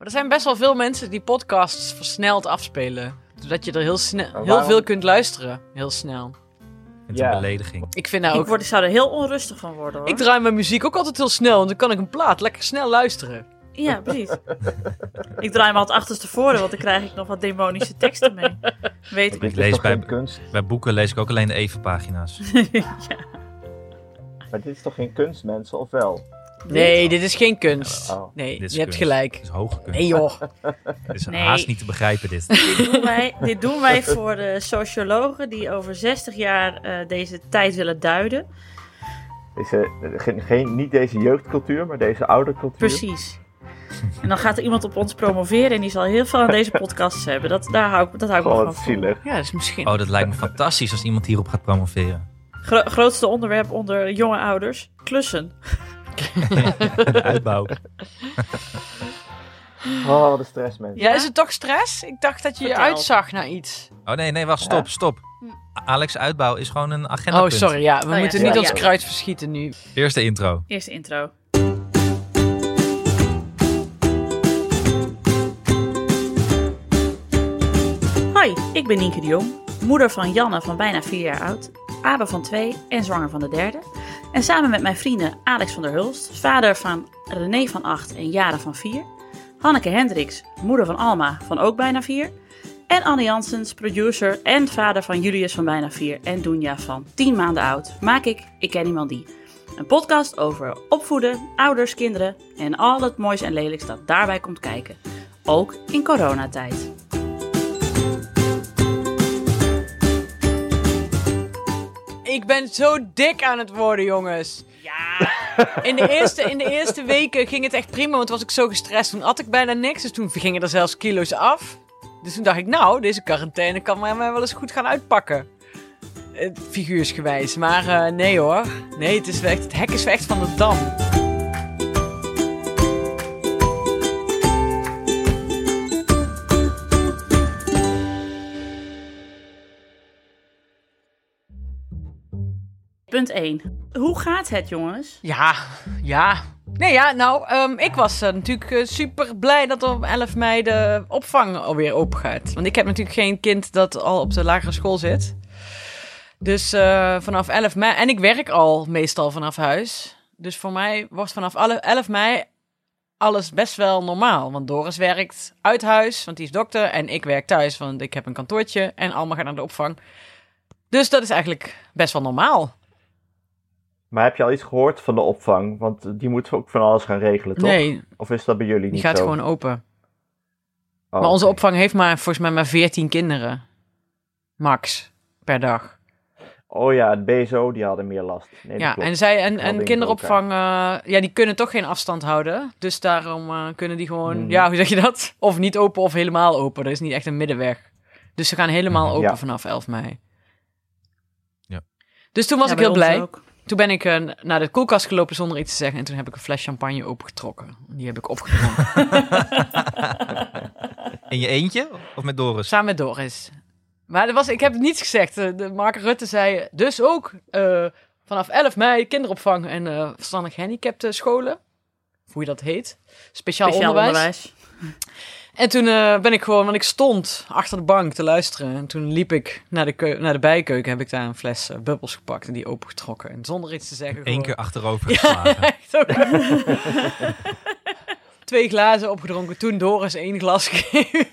Maar er zijn best wel veel mensen die podcasts versneld afspelen. Zodat je er heel, snel, heel veel kunt luisteren. Heel snel. Het is Ja. een belediging. Ik vind nou Ik, ook... word, ik zou er heel onrustig van worden hoor. Ik draai mijn muziek ook altijd heel snel. Want dan kan ik een plaat lekker snel luisteren. Ja, precies. ik draai me altijd achterstevoren, want dan krijg ik nog wat demonische teksten mee. Weet ik Ik lees bij- kunst? Bij boeken lees ik ook alleen de evenpagina's. ja. Maar dit is toch geen kunst, mensen, of wel? Nee, dit is geen kunst. Oh. Nee, Dit is je hebt gelijk. Het is hoge kunst. Nee joh. Het is Nee. haast niet te begrijpen dit. Dit, doen wij, dit doen wij voor de sociologen die over 60 jaar eh, deze tijd willen duiden. Deze, geen, geen, niet deze jeugdcultuur, maar deze oude cultuur. Precies. En dan gaat er iemand op ons promoveren en die zal heel veel aan deze podcasts hebben. Dat, daar hou ik, dat hou ik me gewoon wat van. zielig. Ja, dat is misschien... Oh, dat lijkt me fantastisch als iemand hierop gaat promoveren. Gro- grootste onderwerp onder jonge ouders: klussen. De uitbouw. Oh, de stress, mensen. Ja, is het toch stress? Ik dacht dat je je uitzag naar iets. Oh nee, nee, wacht, stop, Ja. stop. Alex Uitbouw is gewoon een agenda. Oh, sorry. Ja, we ja. moeten Ja, niet ja. ons kruid verschieten nu. Eerste intro. Eerste intro. Hoi, ik ben Nienke de Jong, moeder van Janne van bijna 4 jaar oud, Abe van 2 en zwanger van de derde. En samen met mijn vrienden Alex van der Hulst, vader van René van 8 en Jara van 4, Hanneke Hendricks, moeder van Alma van ook bijna 4, en Anne Janssens, producer en vader van Julius van bijna 4 en Doenja van 10 maanden oud, maak ik Ik Ken Iemand Die. Een podcast over opvoeden, ouders, kinderen en al het moois en lelijks dat daarbij komt kijken. Ook in coronatijd. Ik ben zo dik aan het worden, jongens. Ja. In de, eerste, in de eerste weken ging het echt prima, want was ik zo gestrest. Toen at ik bijna niks, dus toen gingen er zelfs kilo's af. Dus toen dacht ik, nou, deze quarantaine kan mij wel eens goed gaan uitpakken. Eh, figuursgewijs. Maar eh, nee hoor. Nee, het, is echt, het hek is echt van de dam. Punt 1. Hoe gaat het, jongens? Ja, ja. Nee, ja, nou, ehm, ik was eh, natuurlijk eh, super blij dat op 11 mei de opvang alweer open gaat. Want ik heb natuurlijk geen kind dat al op de lagere school zit. Dus eh, vanaf 11 mei, en ik werk al meestal vanaf huis. Dus voor mij wordt vanaf alle- 11 mei alles best wel normaal. Want Doris werkt uit huis, want die is dokter. En ik werk thuis, want ik heb een kantoortje. En Alma gaat naar de opvang. Dus dat is eigenlijk best wel normaal. Maar heb je al iets gehoord van de opvang? Want die moeten ook van alles gaan regelen, toch? Nee, Of is dat bij jullie die niet gaat zo? gewoon open. Oh, Maar onze opvang heeft maar volgens mij maar 14 kinderen. Max. Per dag. Oh ja, het BSO, die hadden meer last. Nee, ja, klopt. en, zij, en, en kinderopvang, eh, ja, die kunnen toch geen afstand houden. Dus daarom eh, kunnen die gewoon, Hmm. ja, hoe zeg je dat? Of niet open of helemaal open. Er is niet echt een middenweg. Dus ze gaan helemaal open Ja. vanaf 11 mei. Ja. Dus toen was Ja, ik heel blij. ook. Toen ben ik eh, naar de koelkast gelopen zonder iets te zeggen. En toen heb ik een fles champagne opengetrokken. Die heb ik opgedronken. In je eentje of met Doris? Samen met Doris. Maar er was, ik heb niets gezegd. De Mark Rutte zei dus ook eh, vanaf 11 mei kinderopvang en eh verstandig gehandicapte scholen. Of hoe je dat heet. Speciaal, Speciaal onderwijs. onderwijs. En toen eh, ben ik gewoon, want ik stond achter de bank te luisteren. En toen liep ik naar de, keu- naar de bijkeuken. Heb ik daar een fles eh, bubbels gepakt en die opengetrokken. En zonder iets te zeggen. Eén gewoon- keer achterover geslagen. Echt ook. Twee glazen opgedronken, toen Doris één glas gegeven.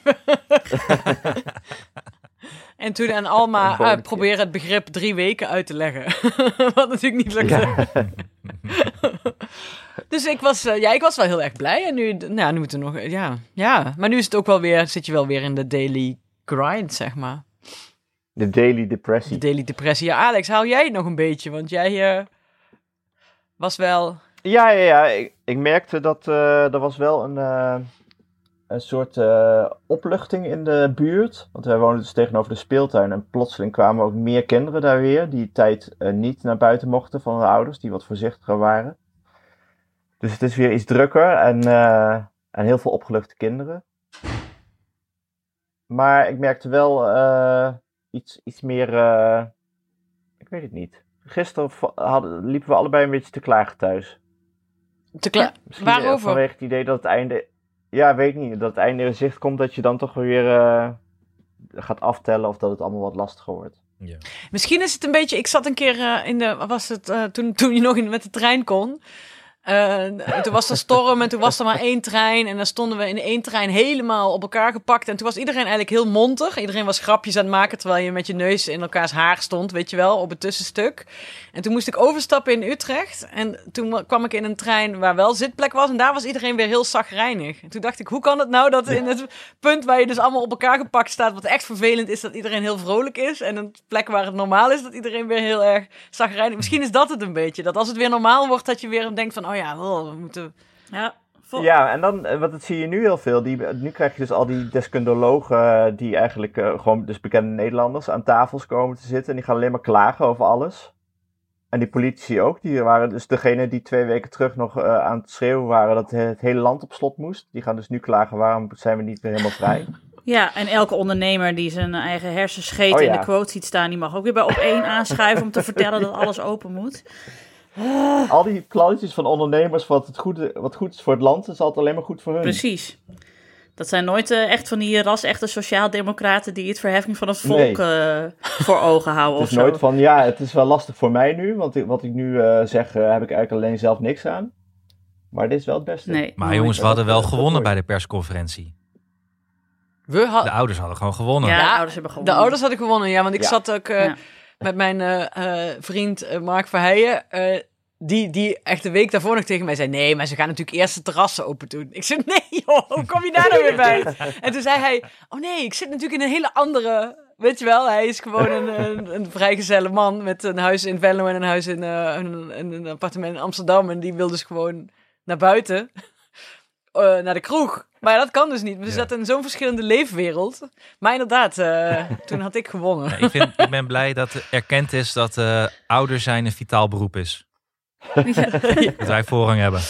en toen aan Alma uh, proberen het begrip drie weken uit te leggen. Wat natuurlijk niet lukte. Dus ik was, eh, ja, ik was wel heel erg blij. En nu, nou, nu moeten we nog, ja, ja. Maar nu is het ook wel weer, zit je wel weer in de daily grind, zeg maar. De daily De depressie. daily depressie. Ja, Alex, haal jij het nog een beetje? Want jij eh, was wel... Ja, ja, ja. Ik, ik merkte dat eh, er was wel een, eh, een soort eh, opluchting in de buurt. Want wij wonen dus tegenover de speeltuin. En plotseling kwamen ook meer kinderen daar weer. Die tijd eh, niet naar buiten mochten van hun ouders. Die wat voorzichtiger waren. Dus het is weer iets drukker. En, eh, en heel veel opgeluchte kinderen. Maar ik merkte wel eh, iets, iets meer... eh, ik weet het niet. Gisteren hadden, liepen we allebei een beetje te klagen thuis. Te kla- Misschien eh, Waarover? vanwege het idee dat het einde... ja, weet niet, dat het einde in zicht komt, dat je dan toch weer eh, gaat aftellen of dat het allemaal wat lastiger wordt. Ja. Misschien is het een beetje. Ik zat een keer eh, in de. Was het eh, toen, toen je nog in, met de trein kon? En toen was er storm en toen was er maar één trein. En dan stonden we in één trein helemaal op elkaar gepakt. En toen was iedereen eigenlijk heel montig. Iedereen was grapjes aan het maken terwijl je met je neus in elkaars haar stond, weet je wel, op het tussenstuk. En toen moest ik overstappen in Utrecht. En toen kwam ik in een trein waar wel zitplek was. En daar was iedereen weer heel zagrijnig. En toen dacht ik, hoe kan het nou dat in het punt waar je dus allemaal op elkaar gepakt staat, wat echt vervelend is, dat iedereen heel vrolijk is. En een plek waar het normaal is, dat iedereen weer heel erg zagrijnig. Misschien is dat het een beetje. Dat als het weer normaal wordt, dat je weer denkt van, oh ja, we moeten... Ja, vol- Ja, en dan, eh, want dat zie je nu heel veel. Die, nu krijg je dus al die deskundigen eh, die eigenlijk eh, gewoon dus bekende Nederlanders aan tafels komen te zitten. En die gaan alleen maar klagen over alles. En die politici ook. Die waren dus degene die twee weken terug nog eh, aan het schreeuwen waren dat het hele land op slot moest. Die gaan dus nu klagen, waarom zijn we niet weer helemaal vrij? Ja, en elke ondernemer die zijn eigen hersenscheet Oh, in ja. de quote ziet staan, die mag ook weer bij op één aanschuiven om te vertellen dat alles open moet. Al die plannetjes van ondernemers wat, het goede, wat goed is voor het land, is altijd alleen maar goed voor hun. Precies. Dat zijn nooit eh, echt van die ras-echte sociaaldemocraten die het verheffing van het volk Nee. eh, voor ogen houden Het of is zo. nooit van, ja, het is wel lastig voor mij nu, want ik- wat ik nu eh, zeg, eh, heb ik eigenlijk alleen zelf niks aan. Maar dit is wel het beste. Nee, Maar jongens, we hadden wel gewonnen bij de persconferentie. We had, De ouders hadden gewoon gewonnen. Ja, de ouders hebben De gewonnen. ouders hadden gewonnen, ja. Want ik Ja. zat ook eh, Ja. Met mijn eh, eh, vriend eh, Mark Verheijen. die, die echt de week daarvoor nog tegen mij zei... Nee, maar ze gaan natuurlijk eerst de terrassen open doen. Ik zei, nee hoe kom je daar nou weer bij? En toen zei hij... Oh nee, ik zit natuurlijk in een hele andere... Weet je wel, hij is gewoon een, een, een vrijgezelle man... met een huis in Venlo en een huis in een, een, appartement in Amsterdam. En die wil dus gewoon naar buiten... naar de kroeg. Maar ja, dat kan dus niet. We Ja. zaten in zo'n verschillende leefwereld. Maar inderdaad, eh, toen had ik gewonnen. Ja, ik, vind, ik ben blij dat erkend is dat eh ouder zijn een vitaal beroep is. Dat wij voorrang hebben.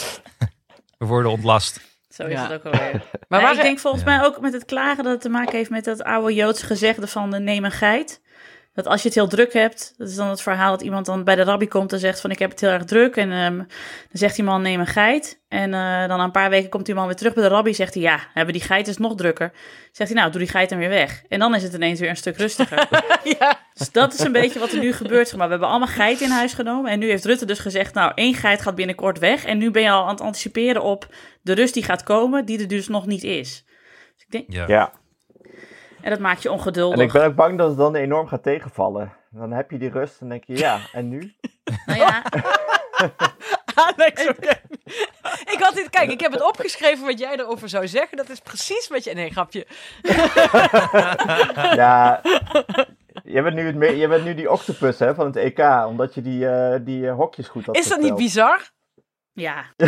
We worden ontlast. Zo is Ja. het ook alweer. Maar Maar waar, ik denk volgens Ja. mij ook met het klagen dat het te maken heeft met dat oude Joodse gezegde van de neem een geit. Dat als je het heel druk hebt, dat is dan het verhaal dat iemand dan bij de rabbi komt en zegt van ik heb het heel erg druk. En ehm, dan zegt die man neem een geit. En eh, dan na een paar weken komt die man weer terug bij de rabbi zegt hij ja, hebben die geit is nog drukker. Zegt hij nou doe die geit dan weer weg. En dan is het ineens weer een stuk rustiger. ja, Dus dat is een beetje wat er nu gebeurt. zeg Maar we hebben allemaal geiten in huis genomen. En nu heeft Rutte dus gezegd, nou, één geit gaat binnenkort weg. En nu ben je al aan het anticiperen op de rust die gaat komen, die er dus nog niet is. Dus ik denk, Ja. Ja, en dat maakt je en ongeduldig. ik ben ook bang dat het dan enorm gaat tegenvallen. Dan heb je die rust en denk je, ja, en nu? Nou ja, Alex. oké. ik had dit, kijk, ik heb het opgeschreven wat jij erover zou zeggen. Dat is precies wat je. Nee, grapje. Ja, je bent nu, het me- je bent nu die octopus hè, van het EK, omdat je die, eh, die eh, hokjes goed had Is dat niet bizar? Ja.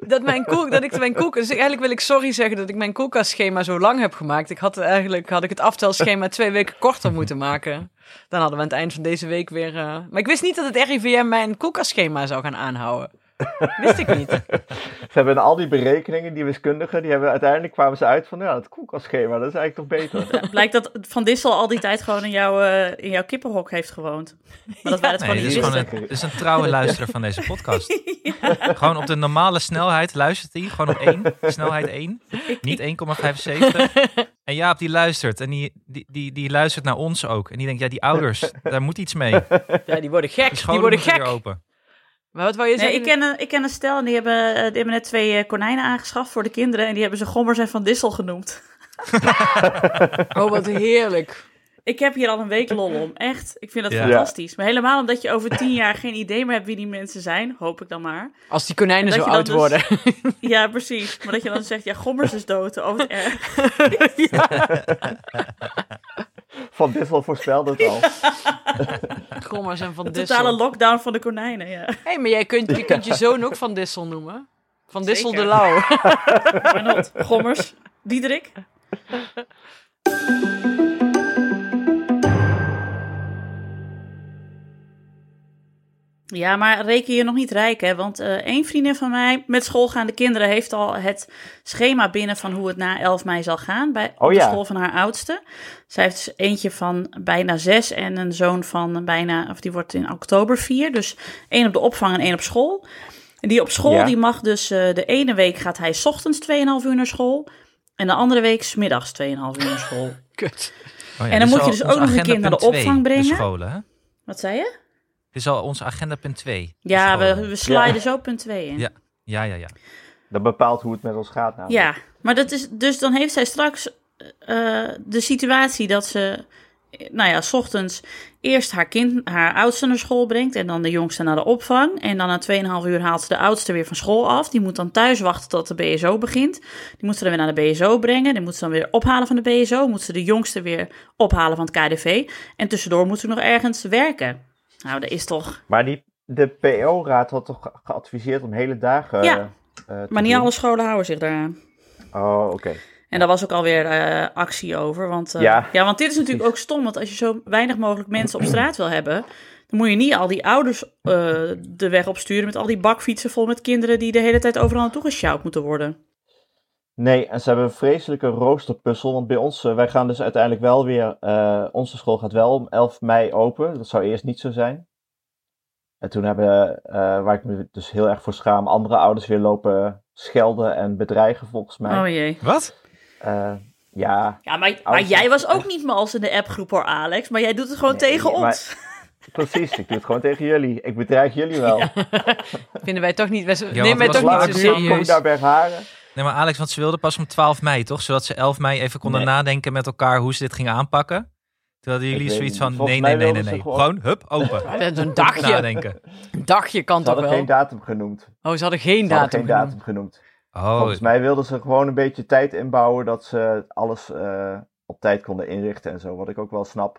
Dat, mijn koel, dat ik mijn koel, dus eigenlijk wil ik sorry zeggen dat ik mijn koelkastschema zo lang heb gemaakt. Ik had eigenlijk had ik het aftelschema twee weken korter moeten maken. Dan hadden we aan het eind van deze week weer. eh, Maar ik wist niet dat het RIVM mijn koelkastschema zou gaan aanhouden. Wist ik niet. Ze hebben al die berekeningen, die wiskundigen, die hebben uiteindelijk kwamen ze uit van, ja, het koelkastschema, dat is eigenlijk toch beter. Blijkt dat Van Dissel al die tijd gewoon in, jouw eh, in jouw kippenhok heeft gewoond. Maar dat wij het Nee, gewoon dit niet is gewoon een, dit is een trouwe luisteraar van deze podcast. Gewoon op de normale snelheid luistert hij. Gewoon op één. Snelheid 1. Niet 1,75. En Jaap die luistert. En die, die, die, die luistert naar ons ook. En die denkt, ja, die ouders, daar moet iets mee. Ja, die worden Die gek. Die scholen worden gek. open. Maar wat wou je Nee, zeggen? ik, ken een, ik ken een stel en die hebben, eh, die hebben net twee eh, konijnen aangeschaft voor de kinderen. En die hebben ze Gommers en Van Dissel genoemd. Oh, wat heerlijk. Ik heb hier al een week lol om. Echt. Ik vind dat Ja. fantastisch. Maar helemaal omdat je over tien jaar geen idee meer hebt wie die mensen zijn. Hoop ik dan maar. Als die konijnen En zo oud dan worden. dus- Ja, precies. Maar dat je dan zegt, ja, Gommers is dood. Oh, wat erg. Van Dissel voorspelde het al. Gommers en Van De Dissel. totale lockdown van de konijnen, ja. hey, maar jij kunt, je kunt je zoon ook Van Dissel noemen. Van Dissel Zeker. de Lauw. Not? Gommers. Diederik. Ja, maar reken je nog niet rijk, hè? Want eh één vriendin van mij met schoolgaande kinderen heeft al het schema binnen van hoe het na 11 mei zal gaan bij Oh op de school van haar oudste. Zij heeft dus eentje van bijna zes en een zoon van bijna, of die wordt in oktober vier. Dus één op de opvang en één op school. En die op school, Ja. die mag dus eh, de ene week gaat hij 's ochtends 2,5 uur naar school. En de andere week 's middags 2,5 uur naar school. Kut. Oh ja, En dan is moet je dus ook nog een kind naar de opvang twee, de brengen. scholen, hè? Wat zei je? Is al ons agenda punt 2. Ja, we, we sliden zo punt 2 in. Ja. Ja, ja, ja. Dat bepaalt hoe het met ons gaat. namelijk. Ja, maar dat is dus dan heeft zij straks eh, de situatie dat ze, eh, nou ja, s ochtends eerst haar kind, haar oudste naar school brengt en dan de jongste naar de opvang. En dan na 2,5 uur haalt ze de oudste weer van school af. Die moet dan thuis wachten tot de BSO begint. Die moet ze dan weer naar de BSO brengen. Die moet ze dan weer ophalen van de BSO. Moet ze de jongste weer ophalen van het KDV. En tussendoor moet ze nog ergens werken. Nou, dat is toch. Maar die, de PO-raad had toch ge- geadviseerd om hele dagen. Ja, eh, te Maar niet doen? alle scholen houden zich daaraan. Oh, oké. En daar was ook alweer eh actie over. Want, eh, Ja. ja. want dit is natuurlijk ook stom. Want als je zo weinig mogelijk mensen op straat wil hebben... dan moet je niet al die ouders eh, de weg opsturen... met al die bakfietsen vol met kinderen... die de hele tijd overal naartoe gesjouwd moeten worden. Nee, en ze hebben een vreselijke roosterpuzzel. Want bij ons, eh, wij gaan dus uiteindelijk wel weer. eh, onze school gaat wel om 11 mei open. Dat zou eerst niet zo zijn. En toen hebben, eh, waar ik me dus heel erg voor schaam, andere ouders weer lopen schelden en bedreigen volgens mij. Oh jee. Wat? Eh, ja, Ja, maar, maar Ouders- jij was ook niet mals in de appgroep hoor, Alex. Maar jij doet het gewoon Nee, tegen maar- ons. precies. Ik doe het gewoon tegen jullie. Ik bedreig jullie wel. Vinden wij toch niet... Wij, want neem het toch was niet zo ik nu kom serieus. naar Bergharen. Nee, maar Alex, want ze wilden pas om 12 mei, toch? Zodat ze 11 mei even konden Nee. nadenken met elkaar hoe ze dit gingen aanpakken. Toen hadden jullie zoiets van, nee, nee, nee, nee, nee. ze Gewoon, hup, open. Dat is Een dagje. Nadenken. Een dagje kan Ze toch hadden wel? geen datum genoemd. Oh, ze hadden geen Ze hadden datum. geen genoemd. datum genoemd. Oh, Volgens mij wilden ze gewoon een beetje tijd inbouwen dat ze alles eh, op tijd konden inrichten en zo, wat ik ook wel snap.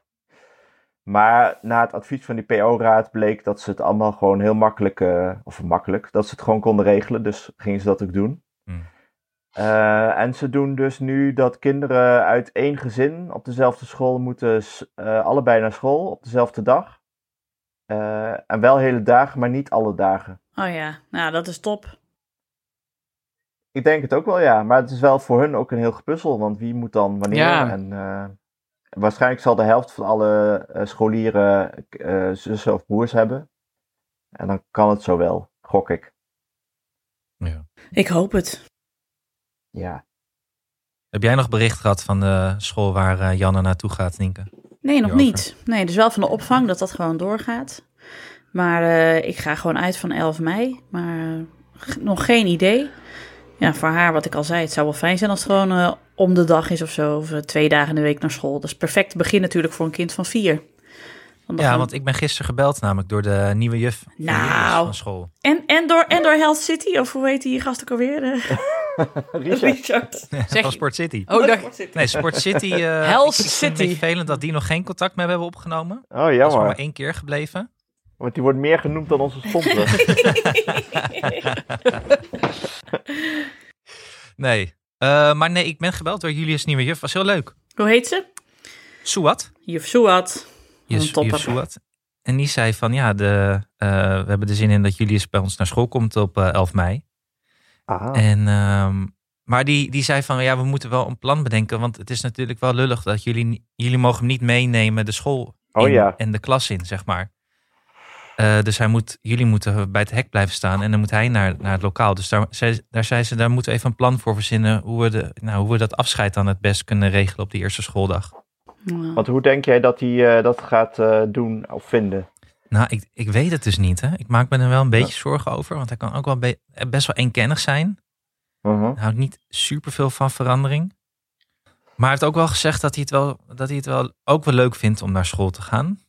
Maar na het advies van die PO-raad bleek dat ze het allemaal gewoon heel makkelijk, eh, of makkelijk, dat ze het gewoon konden regelen, dus gingen ze dat ook doen. Eh, en ze doen dus nu dat kinderen uit één gezin op dezelfde school moeten eh, allebei naar school op dezelfde dag. Eh, en wel hele dagen, maar niet alle dagen. Oh ja, nou dat is top. Ik denk het ook wel, ja. Maar het is wel voor hun ook een heel gepuzzel. Want wie moet dan wanneer? Ja. En eh, waarschijnlijk zal de helft van alle scholieren eh, zussen of broers hebben. En dan kan het zo wel, gok ik. ja. Ik hoop het. Ja. Heb jij nog bericht gehad van de school waar eh, Janne naartoe gaat, Nienke? Nee, nog niet. Nee, dus wel van de opvang dat dat gewoon doorgaat. Maar eh, ik ga gewoon uit van 11 mei. Maar eh, nog geen idee. Ja, voor haar, wat ik al zei, het zou wel fijn zijn als het gewoon om de dag is of zo. Of twee dagen in de week naar school. Dat is perfect begin natuurlijk voor een kind van vier. Ja, gaan- want ik ben gisteren gebeld namelijk door de nieuwe juf van Nou. Julius van school. en, en, door, en door Health City, of hoe heet die gast ook alweer? Richard, Richard. Zeg- van Sport City. Oh, dacht, Nee, Sport City. eh Hell's ik- ik vind het City. vervelend dat die nog geen contact mee hebben opgenomen. oh Dat is maar jammer. één keer gebleven. Want die wordt meer genoemd dan onze sponsor. Nee. Eh, maar nee, ik ben gebeld door Julius nieuwe juf. Was heel leuk. Hoe heet ze? Suat. Juf Suat. Juf, juf Suat. En die zei van ja, de, eh, we hebben er zin in dat Julius bij ons naar school komt op eh, 11 mei. Ah. En, ehm, maar die, die zei van ja, we moeten wel een plan bedenken. Want het is natuurlijk wel lullig dat jullie, jullie mogen hem niet meenemen de school Oh in ja. en de klas in, zeg maar. Eh, dus hij moet, jullie moeten bij het hek blijven staan en dan moet hij naar, naar het lokaal. Dus daar, zei, daar zei ze, daar moeten we even een plan voor verzinnen hoe we, de, nou, hoe we dat afscheid dan het best kunnen regelen op die eerste schooldag. Ja. Want hoe denk jij dat hij eh, dat gaat eh, doen of vinden? Nou, ik, ik weet het dus niet. Hè. Ik maak me er wel een beetje zorgen over, want hij kan ook wel be- best wel eenkennig zijn. Hij houdt niet superveel van verandering. Maar hij heeft ook wel gezegd dat hij het wel, dat hij het wel ook wel leuk vindt om naar school te gaan.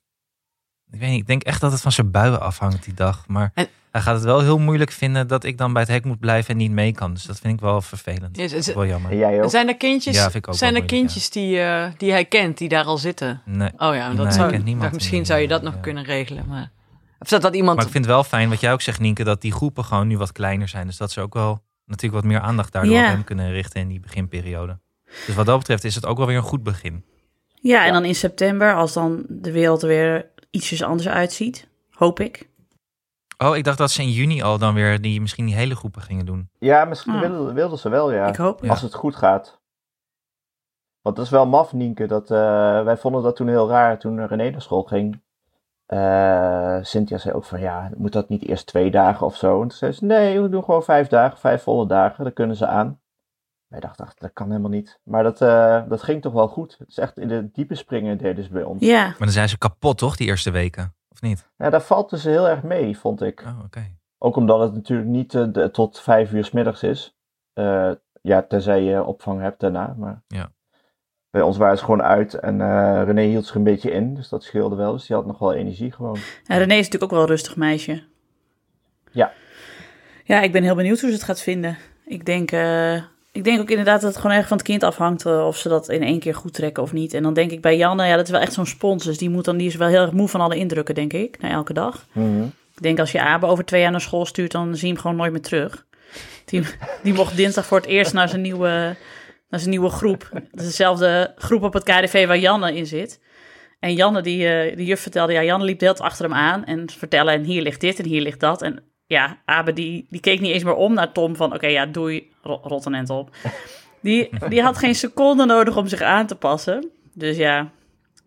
Ik weet niet, ik denk echt dat het van zijn buien afhangt die dag. Maar En- hij gaat het wel heel moeilijk vinden dat ik dan bij het hek moet blijven en niet mee kan. Dus dat vind ik wel vervelend. Ja, Dat is ze- wel jammer. Jij ook? Zijn er kindjes, Ja, vind ik ook zijn er kindjes die, eh, die hij kent, die daar al zitten? Nee. Oh ja, dat Nee, ik zou, ken niemand misschien zou je dat nog ja. kunnen regelen. Maar, of dat, dat iemand... Maar ik vind het wel fijn, wat jij ook zegt Nienke, dat die groepen gewoon nu wat kleiner zijn. Dus dat ze ook wel natuurlijk wat meer aandacht daardoor op hem kunnen richten in die beginperiode. Dus wat dat betreft is het ook wel weer een goed begin. Ja, en Ja. dan in september, als dan de wereld er weer ietsjes anders uitziet, hoop ik. Oh, ik dacht dat ze in juni al dan weer die, misschien die hele groepen gingen doen. Ja, misschien Ah. wilden, wilden ze wel, ja. Ik hoop. Ja. Als het goed gaat. Want dat is wel maf, Nienke. Dat, eh, wij vonden dat toen heel raar toen René naar school ging. eh, Cynthia zei ook van ja, moet dat niet eerst twee dagen of zo? En toen zei ze nee, we doen gewoon vijf dagen, vijf volle dagen, dan kunnen ze aan. Wij dachten, ach, dat kan helemaal niet. Maar dat, eh, dat ging toch wel goed. Het is echt in de diepe springen deden ze bij ons. Ja, Maar dan zijn ze kapot, toch, die eerste weken? Of niet? Ja, daar valt dus heel erg mee, vond ik. Oh, oké. Ook omdat het natuurlijk niet eh, de- tot vijf uur 's middags is. Eh, ja, tenzij je opvang hebt daarna. Maar Ja. bij ons waren ze gewoon uit en eh, René hield zich een beetje in. Dus dat scheelde wel. Dus die had nog wel energie gewoon. En René is natuurlijk ook wel een rustig meisje. Ja. Ja, ik ben heel benieuwd hoe ze het gaat vinden. Ik denk, eh, ik denk ook inderdaad dat het gewoon erg van het kind afhangt eh, of ze dat in één keer goed trekken of niet. En dan denk ik bij Janne, ja, dat is wel echt zo'n spons. Dus die, moet dan, die is wel heel erg moe van alle indrukken, denk ik, na elke dag. Mhm. Ik denk als je Abe over twee jaar naar school stuurt, dan zie je hem gewoon nooit meer terug. Die, die mocht dinsdag voor het eerst naar zijn nieuwe, naar zijn nieuwe groep. Dat is dezelfde groep op het KDV waar Janne in zit. En Janne, die, eh, de juf vertelde, ja, Janne liep de hele tijd achter hem aan en vertellen, en hier ligt dit en hier ligt dat. En ja, Abe, die, die keek niet eens meer om naar Tom van, oké, ja, doei, ro- rot een end op. Die, die had geen seconde nodig om zich aan te passen. Dus ja,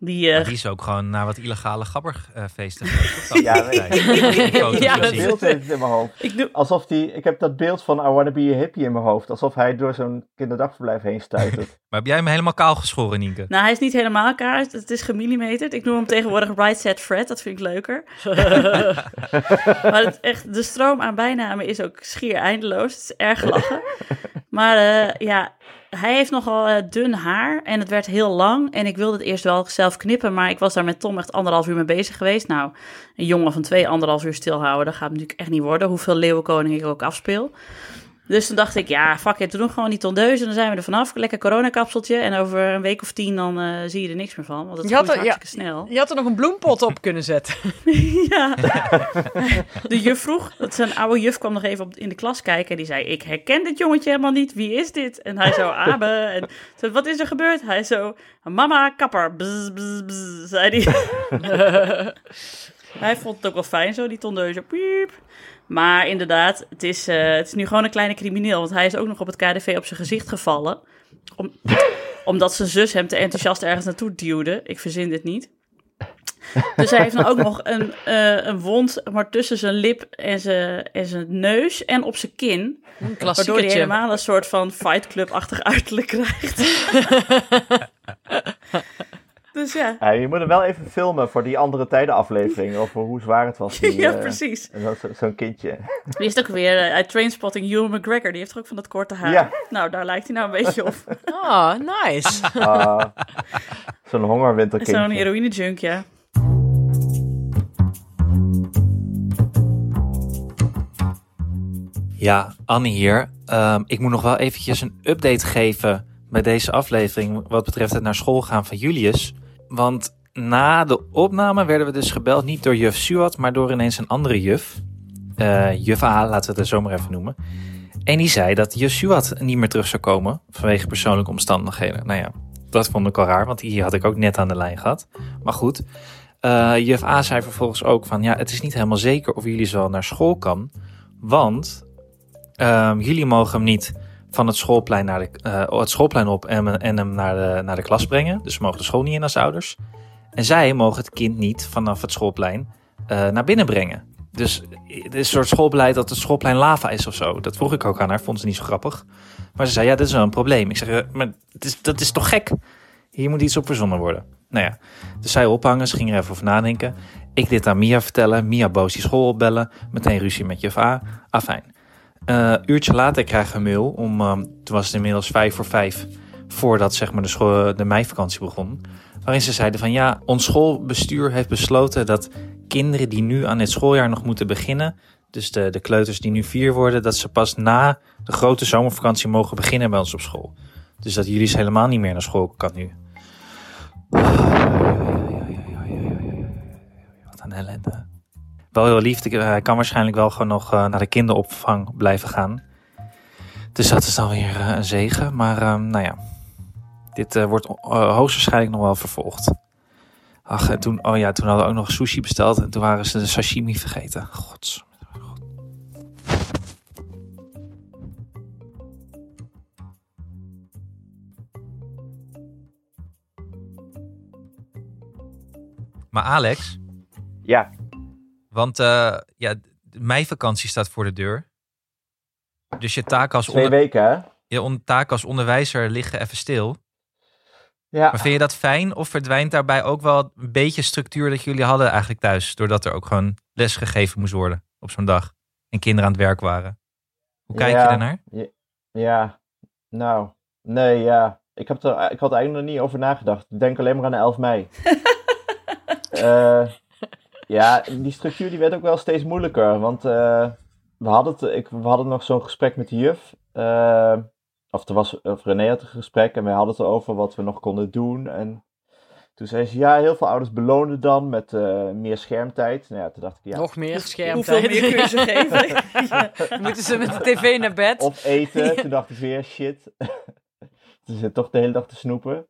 die... eh, Maar die is ook gewoon naar wat illegale gabberfeesten geweest. Ja, foto's Ja. Dat beeld heeft in mijn hoofd. ik doe, Alsof die, ik heb dat beeld van I Wanna Be a Hippie in mijn hoofd. Alsof hij door zo'n kinderdagverblijf heen stuitert. Maar heb jij hem helemaal kaal geschoren, Nienke? Nou, hij is niet helemaal kaart. Het is gemillimeterd. Ik noem hem tegenwoordig Right Set Fred. Dat vind ik leuker. maar het, echt, de stroom aan bijnamen is ook schier eindeloos. Het is erg lachen. Maar eh, ja, hij heeft nogal eh, dun haar. En het werd heel lang. En ik wilde het eerst wel zelf knippen. Maar ik was daar met Tom echt anderhalf uur mee bezig geweest. Nou, een jongen van twee, anderhalf uur stilhouden. Dat gaat natuurlijk echt niet worden. Hoeveel leeuwenkoning ik ook afspeel. Dus toen dacht ik, ja, fuck it, we doen gewoon die tondeuze. Dan zijn we er vanaf. Lekker coronakapseltje. En over een week of tien dan eh, zie je er niks meer van. Want het Je had ja. hartstikke snel. Je had er nog een bloempot op kunnen zetten. ja. De juf vroeg, dat zijn oude juf kwam nog even op, in de klas kijken. En die zei, ik herken dit jongetje helemaal niet. Wie is dit? En hij zo, Abe. En zo, wat is er gebeurd? Hij zo, mama, kapper. Bzz, bzz, bzz, zei hij. hij vond het ook wel fijn zo, die tondeuze. Piep. Maar inderdaad, het is, eh, het is nu gewoon een kleine crimineel. Want hij is ook nog op het KDV op zijn gezicht gevallen. Om, omdat zijn zus hem te enthousiast ergens naartoe duwde. Ik verzin dit niet. Dus hij heeft dan ook nog een, eh, een wond maar tussen zijn lip en zijn, en zijn neus en op zijn kin. Een Waardoor hij helemaal een soort van Fight Club-achtig uiterlijk krijgt. dus ja, Ja, je moet hem wel even filmen voor die andere tijden aflevering. Over hoe zwaar het was. Die, ja eh, precies. zo- zo- Zo'n kindje. Die is ook weer eh, uit Trainspotting, Ewan McGregor. Die heeft er ook van dat korte haar. Ja. Nou, daar lijkt hij nou een beetje op. Oh, nice. Ah, zo'n hongerwinterkindje. Zo'n heroïne-junk, ja. Ja, Anne hier. Ehm, ik moet nog wel eventjes een update geven bij deze aflevering wat betreft het naar school gaan van Julius. Want na de opname werden we dus gebeld, niet door juf Suat, maar door ineens een andere juf. Eh, juf A, laten we het er zomaar even noemen. En die zei dat juf Suat niet meer terug zou komen vanwege persoonlijke omstandigheden. Nou ja, dat vond ik al raar, want die had ik ook net aan de lijn gehad. Maar goed, eh, juf A zei vervolgens ook van ja, het is niet helemaal zeker of jullie wel naar school kan. Want Ehm, jullie mogen hem niet van het schoolplein, naar de, eh, het schoolplein op en, en hem naar de, naar de klas brengen. Dus we mogen de school niet in als ouders. En zij mogen het kind niet vanaf het schoolplein eh, naar binnen brengen. Dus het is een soort schoolbeleid dat het schoolplein lava is of zo. Dat vroeg ik ook aan haar, vond ze niet zo grappig. Maar ze zei, ja, dit is wel een probleem. Ik zeg, eh, maar het is, dat is toch gek? Hier moet iets op verzonnen worden. Nou ja, dus zij ophangen, ze ging er even over nadenken. Ik dit aan Mia vertellen, Mia boos die school opbellen. Meteen ruzie met juf A. Afijn. Eh uurtje later krijgen we een mail. Om, ehm, toen was het inmiddels vijf voor vijf. Voordat zeg maar, de, school, de meivakantie begon. Waarin ze zeiden van ja, ons schoolbestuur heeft besloten dat kinderen die nu aan dit schooljaar nog moeten beginnen. Dus de, de kleuters die nu vier worden, dat ze pas na de grote zomervakantie mogen beginnen bij ons op school. Dus dat jullie helemaal niet meer naar school kan nu. Wat een ellende. Wel heel lief, ik- hij kan waarschijnlijk wel gewoon nog eh, naar de kinderopvang blijven gaan. Dus dat is dan weer eh, een zegen. Maar ehm, nou ja, dit eh, wordt eh, hoogstwaarschijnlijk nog wel vervolgd. Ach, en toen, oh ja, toen hadden we ook nog sushi besteld en toen waren ze de sashimi vergeten. Gods. Maar Alex, Ja, Want eh, ja, de meivakantie staat voor de deur. Dus je taak als, twee onder, weken hè? je taak als onderwijzer liggen even stil. Ja. Maar vind je dat fijn? Of verdwijnt daarbij ook wel een beetje structuur dat jullie hadden eigenlijk thuis? Doordat er ook gewoon les gegeven moest worden op zo'n dag. En kinderen aan het werk waren. Hoe kijk Ja. je ernaar? Ja, nou, nee, ja. Ik, heb er, ik had er eigenlijk nog niet over nagedacht. Ik denk alleen maar aan de 11 mei. Eh, ja, die structuur die werd ook wel steeds moeilijker. Want eh, we, hadden het, ik, we hadden nog zo'n gesprek met de juf. eh, of, er was, of René had een gesprek en wij hadden het erover wat we nog konden doen. En toen zei ze, ja, heel veel ouders belonen dan met eh, meer schermtijd. Nou ja, toen dacht ik, ja, Nog meer schermtijd. Hoeveel meer kun je ze geven? Ja. Moeten ze met de tv naar bed. Of eten. Toen dacht ik weer, shit. Ze zit toch de hele dag te snoepen.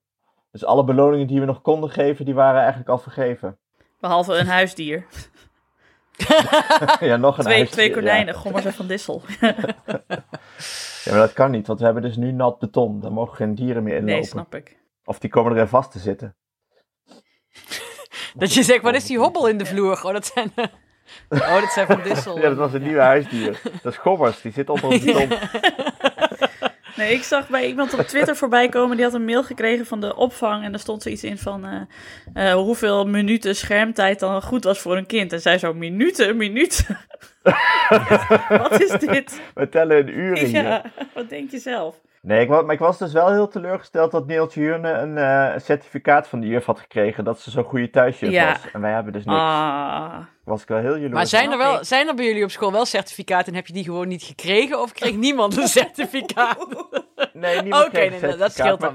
Dus alle beloningen die we nog konden geven, die waren eigenlijk al vergeven. Behalve een huisdier. ja, nog een Twee, huisdier, twee ja. konijnen, gommers en van Dissel. Ja, maar dat kan niet, want we hebben dus nu nat beton. Daar mogen geen dieren meer inlopen. Nee, snap ik. Of die komen erin vast te zitten. Dat je zegt, wat is die hobbel in de vloer? Oh, dat zijn, oh, dat zijn van Dissel. Ja, dat was een nieuwe huisdier. Dat is gommers, die zit onder het beton. Nee, ik zag bij iemand op Twitter voorbij komen. Die had een mail gekregen van de opvang. En daar stond zoiets in van eh, eh, hoeveel minuten schermtijd dan goed was voor een kind. En zij zo, minuten, minuten. wat is dit? We tellen in uren hier. Ja, wat denk je zelf? Nee, ik was, maar ik was dus wel heel teleurgesteld dat Neeltje Hurne een eh, certificaat van de juf had gekregen. Dat ze zo'n goede thuisjuf Ja. was. En wij hebben dus niks. Ah, Was ik wel heel jaloers. Maar zijn er, wel, zijn er bij jullie op school wel certificaten en heb je die gewoon niet gekregen? Of kreeg niemand een certificaat? Nee, niemand Oké, kreeg nee, dat- dat certificaat, scheelt dan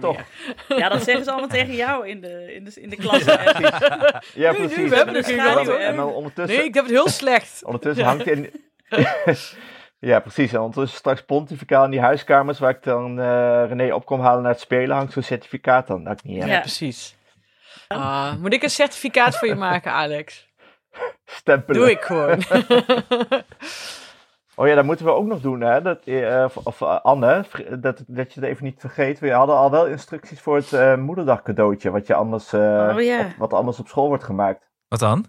toch. ja, dat zeggen ze allemaal tegen jou in de, in de, in de klas. Ja, Nu, nu, precies. we hebben En ondertussen, Nee, ik heb het heel slecht. ondertussen hangt in... ja, precies. En ondertussen straks pontificaal in die huiskamers waar ik dan eh, René op kom halen naar het spelen, hangt zo'n certificaat dan. Dat ik niet, ja. Ja. precies. Ah, moet ik een certificaat voor je maken, Alex? Stempelen. Doe ik gewoon. Oh ja, dat moeten we ook nog doen, hè. Dat, eh, of eh, Anne, dat, dat je het even niet vergeet. We hadden al wel instructies voor het eh, moederdag cadeautje, wat, je anders, eh, Oh op- wat anders op school wordt gemaakt. Wat dan?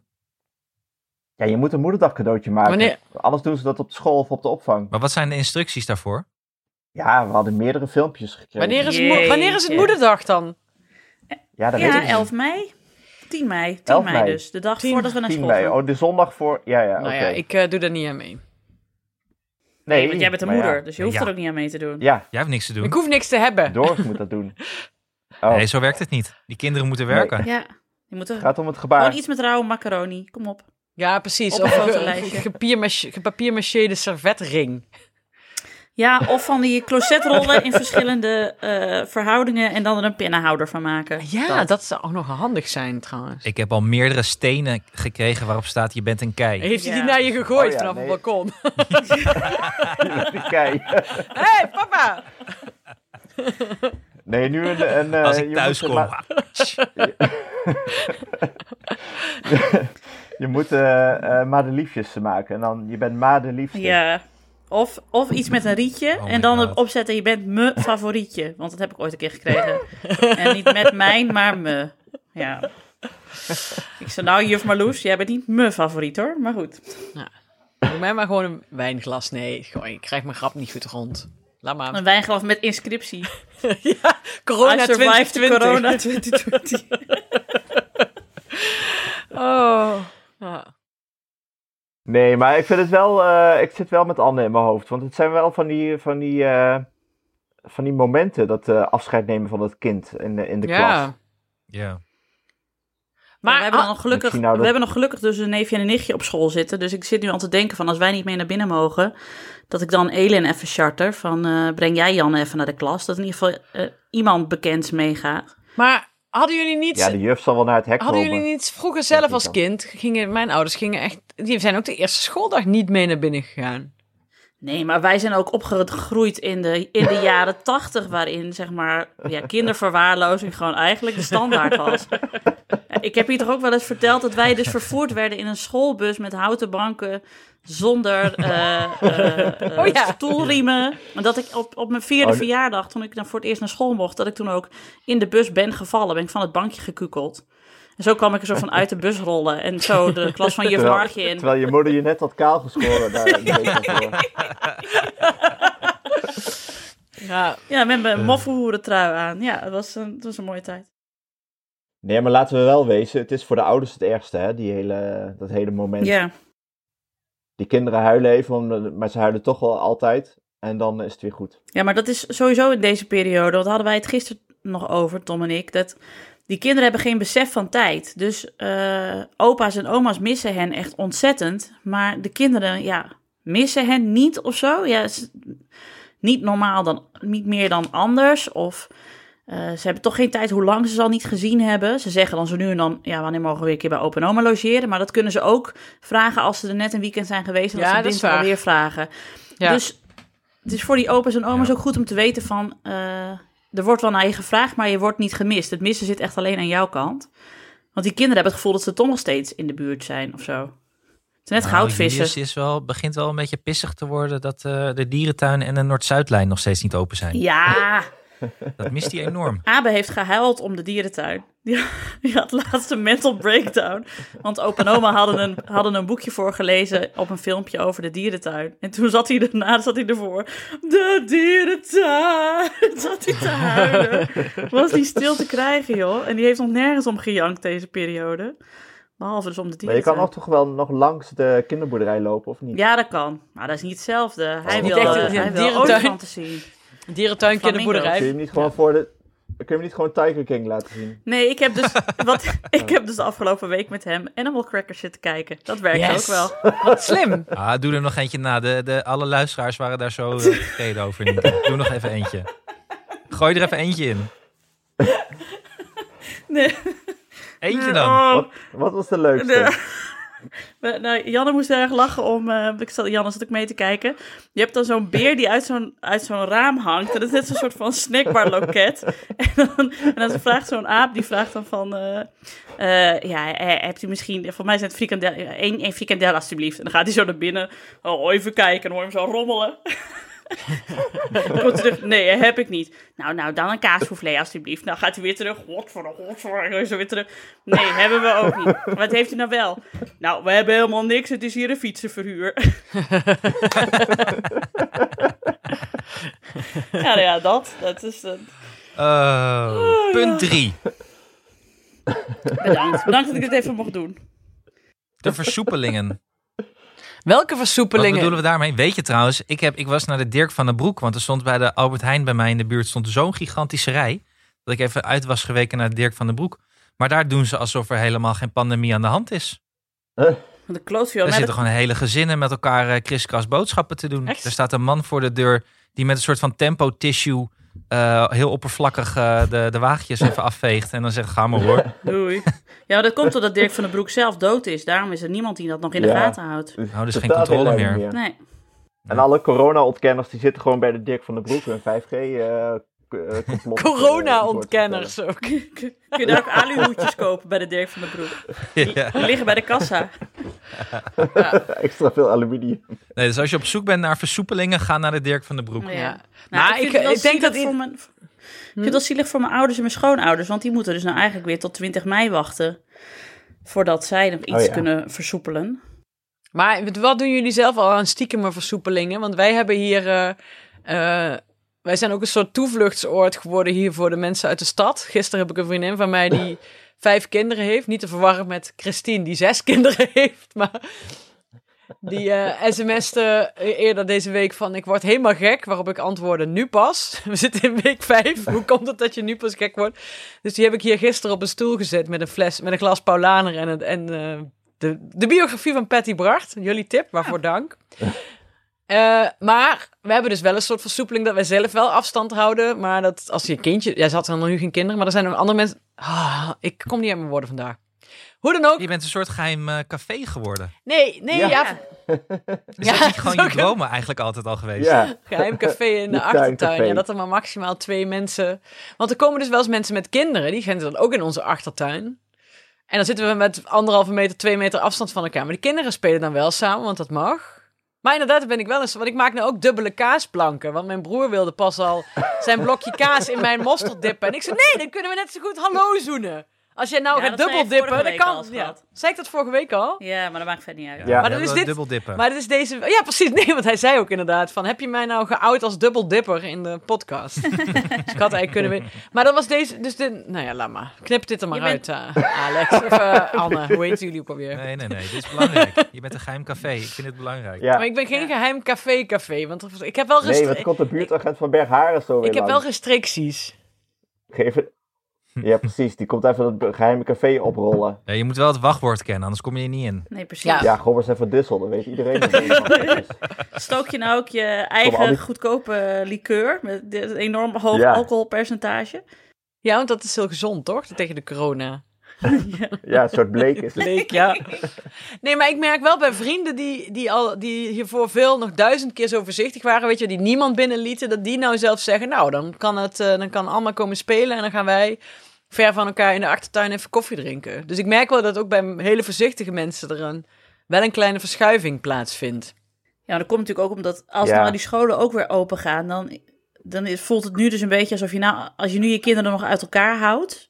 Ja, je moet een moederdag cadeautje maken. Wanneer- Anders doen ze dat op de school of op de opvang. Maar wat zijn de instructies daarvoor? Ja, we hadden meerdere filmpjes gekregen. Wanneer is, het mo- wanneer is het moederdag dan? Ja, dat weet ik Ja, niet. 11 mei. 10 mei. 10 11 mei mei. dus. De dag 10 voordat we naar 10 school mei. gaan. Oh, de zondag voor... Ja, ja, oké. Nou ja, ik eh, doe daar niet aan mee. Nee, Want jij bent een ja. moeder, dus je hoeft Ja. er ook niet aan mee te doen. Ja, Jij hebt niks te doen. Ik hoef niks te hebben. Doris moet dat doen. Oh, Nee, zo werkt het niet. Die kinderen moeten werken. Ja, je moet er het gaat om het gebaar. gewoon iets met rauwe macaroni. Kom op. Ja, precies. Op Of een gepiermache- gepapiermacheerde servetring. Ja, of van die closetrollen in verschillende eh, verhoudingen en dan er een pinnenhouder van maken. Ja, dat. zou ook nog handig zijn trouwens. Ik heb al meerdere stenen gekregen waarop staat je bent een kei. Heeft hij Ja. die naar je gegooid Oh ja, vanaf nee. het balkon? Kijk. Hé, hey, papa! Nee, nu een... een eh, Als je ik thuis kom. Je moet eh eh madeliefjes maken. En dan, je bent madeliefste. Ja. Of, of iets met een rietje Oh en dan God. opzetten, je bent me favorietje. Want dat heb ik ooit een keer gekregen. en niet met mijn, maar me. Ja. Ik zei, nou juf Marloes, jij bent niet me favoriet hoor, maar goed. Doe mij maar gewoon een wijnglas. Nee, gewoon, ik krijg mijn grap niet goed rond. Laat maar. Een wijnglas met inscriptie. ja, corona I survived 2020. corona 2020. Oh. Ja. Nee, maar ik vind het wel... eh, ik zit wel met Anne in mijn hoofd. Want het zijn wel van die... Van die eh, van die momenten dat eh, afscheid nemen van het kind in de, in de klas. ja. Ja. Maar we hebben ah, nog gelukkig, nou dat- we hebben nog gelukkig dus een neefje en een nichtje op school zitten. Dus ik zit nu al te denken van als wij niet mee naar binnen mogen, dat ik dan Elin even charter van eh, breng jij Jan even naar de klas. Dat in ieder geval eh, iemand bekends meegaat. maar hadden jullie niet... Ja, de juf zal wel naar het hek Hadden komen. jullie niet vroeger zelf als kind, gingen, mijn ouders gingen echt, die zijn ook de eerste schooldag niet mee naar binnen gegaan. Nee, maar wij zijn ook opgegroeid in de, in de jaren tachtig, waarin zeg maar ja, kinderverwaarlozing gewoon eigenlijk de standaard was. Ik heb hier toch ook wel eens verteld dat wij dus vervoerd werden in een schoolbus met houten banken zonder eh, eh, Oh ja. stoelriemen. Maar dat ik op, op mijn vierde Oh, verjaardag, toen ik dan voor het eerst naar school mocht, dat ik toen ook in de bus ben gevallen, ben ik van het bankje gekukeld. En zo kwam ik er zo van uit de bus rollen. En zo de klas van juf Margje in. Terwijl je moeder je net had kaal geschoren daar een daarvoor. Ja, Ja, met mijn moffenhoeren trui aan. Ja, het was, een, het was een mooie tijd. Nee, maar laten we wel wezen, het is voor de ouders het ergste, hè, die hele, dat hele moment. Ja, Die kinderen huilen even, maar ze huilen toch wel altijd. En dan is het weer goed. Ja, maar dat is sowieso in deze periode. Want hadden wij het gisteren nog over, Tom en ik. Dat die kinderen hebben geen besef van tijd. Dus eh, opa's en oma's missen hen echt ontzettend. Maar de kinderen, ja, missen hen niet of zo. Ja, niet normaal dan, niet meer dan anders. Of eh, ze hebben toch geen tijd hoe lang ze ze al niet gezien hebben. Ze zeggen dan zo nu en dan, ja, wanneer mogen we weer een keer bij opa en oma logeren? Maar dat kunnen ze ook vragen als ze er net een weekend zijn geweest. En Ja, dat ze dinsdag alweer vragen. ja. Dus het is voor die opa's en oma's Ja. ook goed om te weten van... eh, er wordt wel naar je gevraagd, maar je wordt niet gemist. Het missen zit echt alleen aan jouw kant. Want die kinderen hebben het gevoel dat ze toch nog steeds in de buurt zijn of zo. Het is net Nou, goudvissen. Julius is wel, begint wel een beetje pissig te worden dat eh, de dierentuin en de Noord-Zuidlijn nog steeds niet open zijn. Ja, Dat mist hij enorm. Abe heeft gehuild om de dierentuin. Die, die had laatst een mental breakdown. Want opa en oma hadden een, hadden een boekje voorgelezen op een filmpje over de dierentuin. En toen zat hij erna, zat hij ervoor. De dierentuin! Zat hij te huilen. Was die stil te krijgen, joh. En die heeft nog nergens om gejankt deze periode. Behalve dus om de Maar je kan dierentuin. ook toch wel nog langs de kinderboerderij lopen, of niet? Ja, dat kan. Maar dat is niet hetzelfde. Hij wil, echt een hij wil dierentuin. olifanten zien. Dierentuin, Flamingo's. Kun je hem niet gewoon voor de... Kun je hem niet gewoon Tiger King laten zien? Nee, ik heb dus, wat, ik heb dus de afgelopen week met hem Animal Crackers zitten kijken. Dat werkt Yes. ook wel. Wat slim. Ah, doe er nog eentje na. De, de, alle luisteraars waren daar zo eh, tevreden over. Nienke. Doe nog even eentje. Gooi er even eentje in. Nee. Eentje dan. Oh, Wat, wat was de leukste? de- nou, Janne moest erg lachen om. eh, ik zat, Janne zat ook mee te kijken. Je hebt dan zo'n beer die uit zo'n, raam hangt. En dat is net zo'n soort van snackbar loket. En dan, en dan vraagt zo'n aap, die vraagt dan van. eh, eh, ja, hebt u misschien. Voor mij zijn het frikandel. één frikandel alsjeblieft. En dan gaat hij zo naar binnen. Oh, even kijken. En hoor je hem zo rommelen. Komt terug. Nee, heb ik niet. Nou, nou, dan een kaasvoufflé alsjeblieft. Nou gaat hij weer terug. Godverdomme, godverdomme. Zo weer terug. Nee, hebben we ook niet. Wat heeft u nou wel? Nou, we hebben helemaal niks. Het is hier een fietsenverhuur. ja, nou ja, dat. Dat is... eh, Oh, punt drie. bedankt. Bedankt dat ik dit even mocht doen. De versoepelingen. Welke Wat versoepelingen? bedoelen we daarmee? Weet je trouwens, ik, heb, ik was naar de Dirk van den Broek. Want er stond bij de Albert Heijn bij mij in de buurt stond zo'n gigantische rij. Dat ik even uit was geweken naar de Dirk van den Broek. Maar daar doen ze alsof er helemaal geen pandemie aan de hand is. De klootviool. Er zitten gewoon hele gezinnen met elkaar eh, kriskras boodschappen te doen. Echt? Er staat een man voor de deur die met een soort van tempo tissue eh, heel oppervlakkig eh, de, de wagentjes even afveegt. En dan zegt, ga maar hoor. Doei. Ja, dat komt doordat Dirk van den Broek zelf dood is. Daarom is er niemand die dat nog in de Ja. gaten houdt. Nou, dus geen Totaal controle meer. Nee. En alle corona-ontkenners die zitten gewoon bij de Dirk van den Broek hun 5G eh k- eh. Corona-ontkenners ook. Kun je daar ook aluhoedjes kopen bij de Dirk van den Broek? Ja. Die liggen bij de kassa. Extra veel aluminium. Nee, dus als je op zoek bent naar versoepelingen, ga naar de Dirk van den Broek. Ja. Ja. Nou, Maar ik, ik- vind het wel ik denk dat voor mijn, Ik vind het wel zielig voor mijn ouders en mijn schoonouders. Want die moeten dus nou eigenlijk weer tot 20 mei wachten. Voordat zij nog iets Oh ja. kunnen versoepelen. Maar wat doen jullie zelf al aan stiekeme versoepelingen? Want wij hebben hier... eh, eh, wij zijn ook een soort toevluchtsoord geworden hier voor de mensen uit de stad. Gisteren heb ik een vriendin van mij die vijf kinderen heeft. Niet te verwarren met Christine die zes kinderen heeft. Maar die eh sms'te eerder deze week van ik word helemaal gek. Waarop ik antwoordde nu pas. We zitten in week vijf. Hoe komt het dat je nu pas gek wordt? Dus die heb ik hier gisteren op een stoel gezet met een fles, met een glas Paulaner en, een- en eh, de, de biografie van Patty Bracht. Jullie tip, waarvoor dank. Eh, maar we hebben dus wel een soort versoepeling dat wij zelf wel afstand houden. Maar dat als je kindje... Jij zat er nog nu geen kinderen, maar er zijn andere mensen... Ah, ik kom niet uit mijn woorden vandaag. Hoe dan ook. Je bent een soort geheim eh, café geworden. Nee, nee, ja. Ja. Is dat niet gewoon je dromen eigenlijk altijd al geweest? Ja, Geheim café in de achtertuin. Ja, dat er maar maximaal twee mensen... Want er komen dus wel eens mensen met kinderen. Die zijn dan ook in onze achtertuin. En dan zitten we met anderhalve meter, twee meter afstand van elkaar. Maar die kinderen spelen dan wel samen, want dat mag. Maar inderdaad, ben ik wel eens... Want ik maak nou ook dubbele kaasplanken. Want mijn broer wilde pas al zijn blokje kaas in mijn mosterd dippen. En ik zei, nee, dan kunnen we net zo goed hallo zoenen. Als jij nou Ja, gaat dat dubbeldippen, vorige dan kan... Ja. Zei ik dat vorige week al? Ja, maar dat maakt verder niet uit. Ja. Maar dan is dit- dubbeldippen. Maar dit is deze... Ja, precies. Nee, want hij zei ook inderdaad van... Heb je mij nou geout als dubbeldipper in de podcast? dus ik had eigenlijk kunnen weten. Maar dat was deze... Dus dit... Nou ja, laat maar. Knip dit er maar Je bent- uit, eh, Alex. Of eh, Anne. Hoe heet jullie ook alweer? Nee, nee, nee. Dit is belangrijk. Je bent een geheim café. Ik vind het belangrijk. Ja. Maar ik ben geen Ja. geheim café-café. Want ik heb wel, Nee, wat komt de buurtagent van Bergharen zo weer ik heb wel restricties. Geef het- Ja, precies. Die komt even het geheime café oprollen. Ja, je moet wel het wachtwoord kennen, anders kom je er niet in. Nee, precies. Ja. Ja, Gobbers even Dissel, dat weet iedereen. dat. Stook je nou ook je eigen die- goedkope liqueur met dit enorm hoog Ja. alcoholpercentage? Ja, want dat is heel gezond, toch? Tegen de corona. Ja, een soort bleek is het. Leek, ja. Nee, maar ik merk wel bij vrienden die, die, al, die hiervoor veel nog duizend keer zo voorzichtig waren, weet je, die niemand binnenlieten, dat die nou zelf zeggen, nou, dan kan het, eh, dan kan allemaal komen spelen en dan gaan wij ver van elkaar in de achtertuin even koffie drinken. Dus ik merk wel dat ook bij hele voorzichtige mensen er een, wel een kleine verschuiving plaatsvindt. Ja, dat komt natuurlijk ook omdat als Ja. nou die scholen ook weer open gaan, dan, dan is- voelt het nu dus een beetje alsof je nou, als je nu je kinderen nog uit elkaar houdt,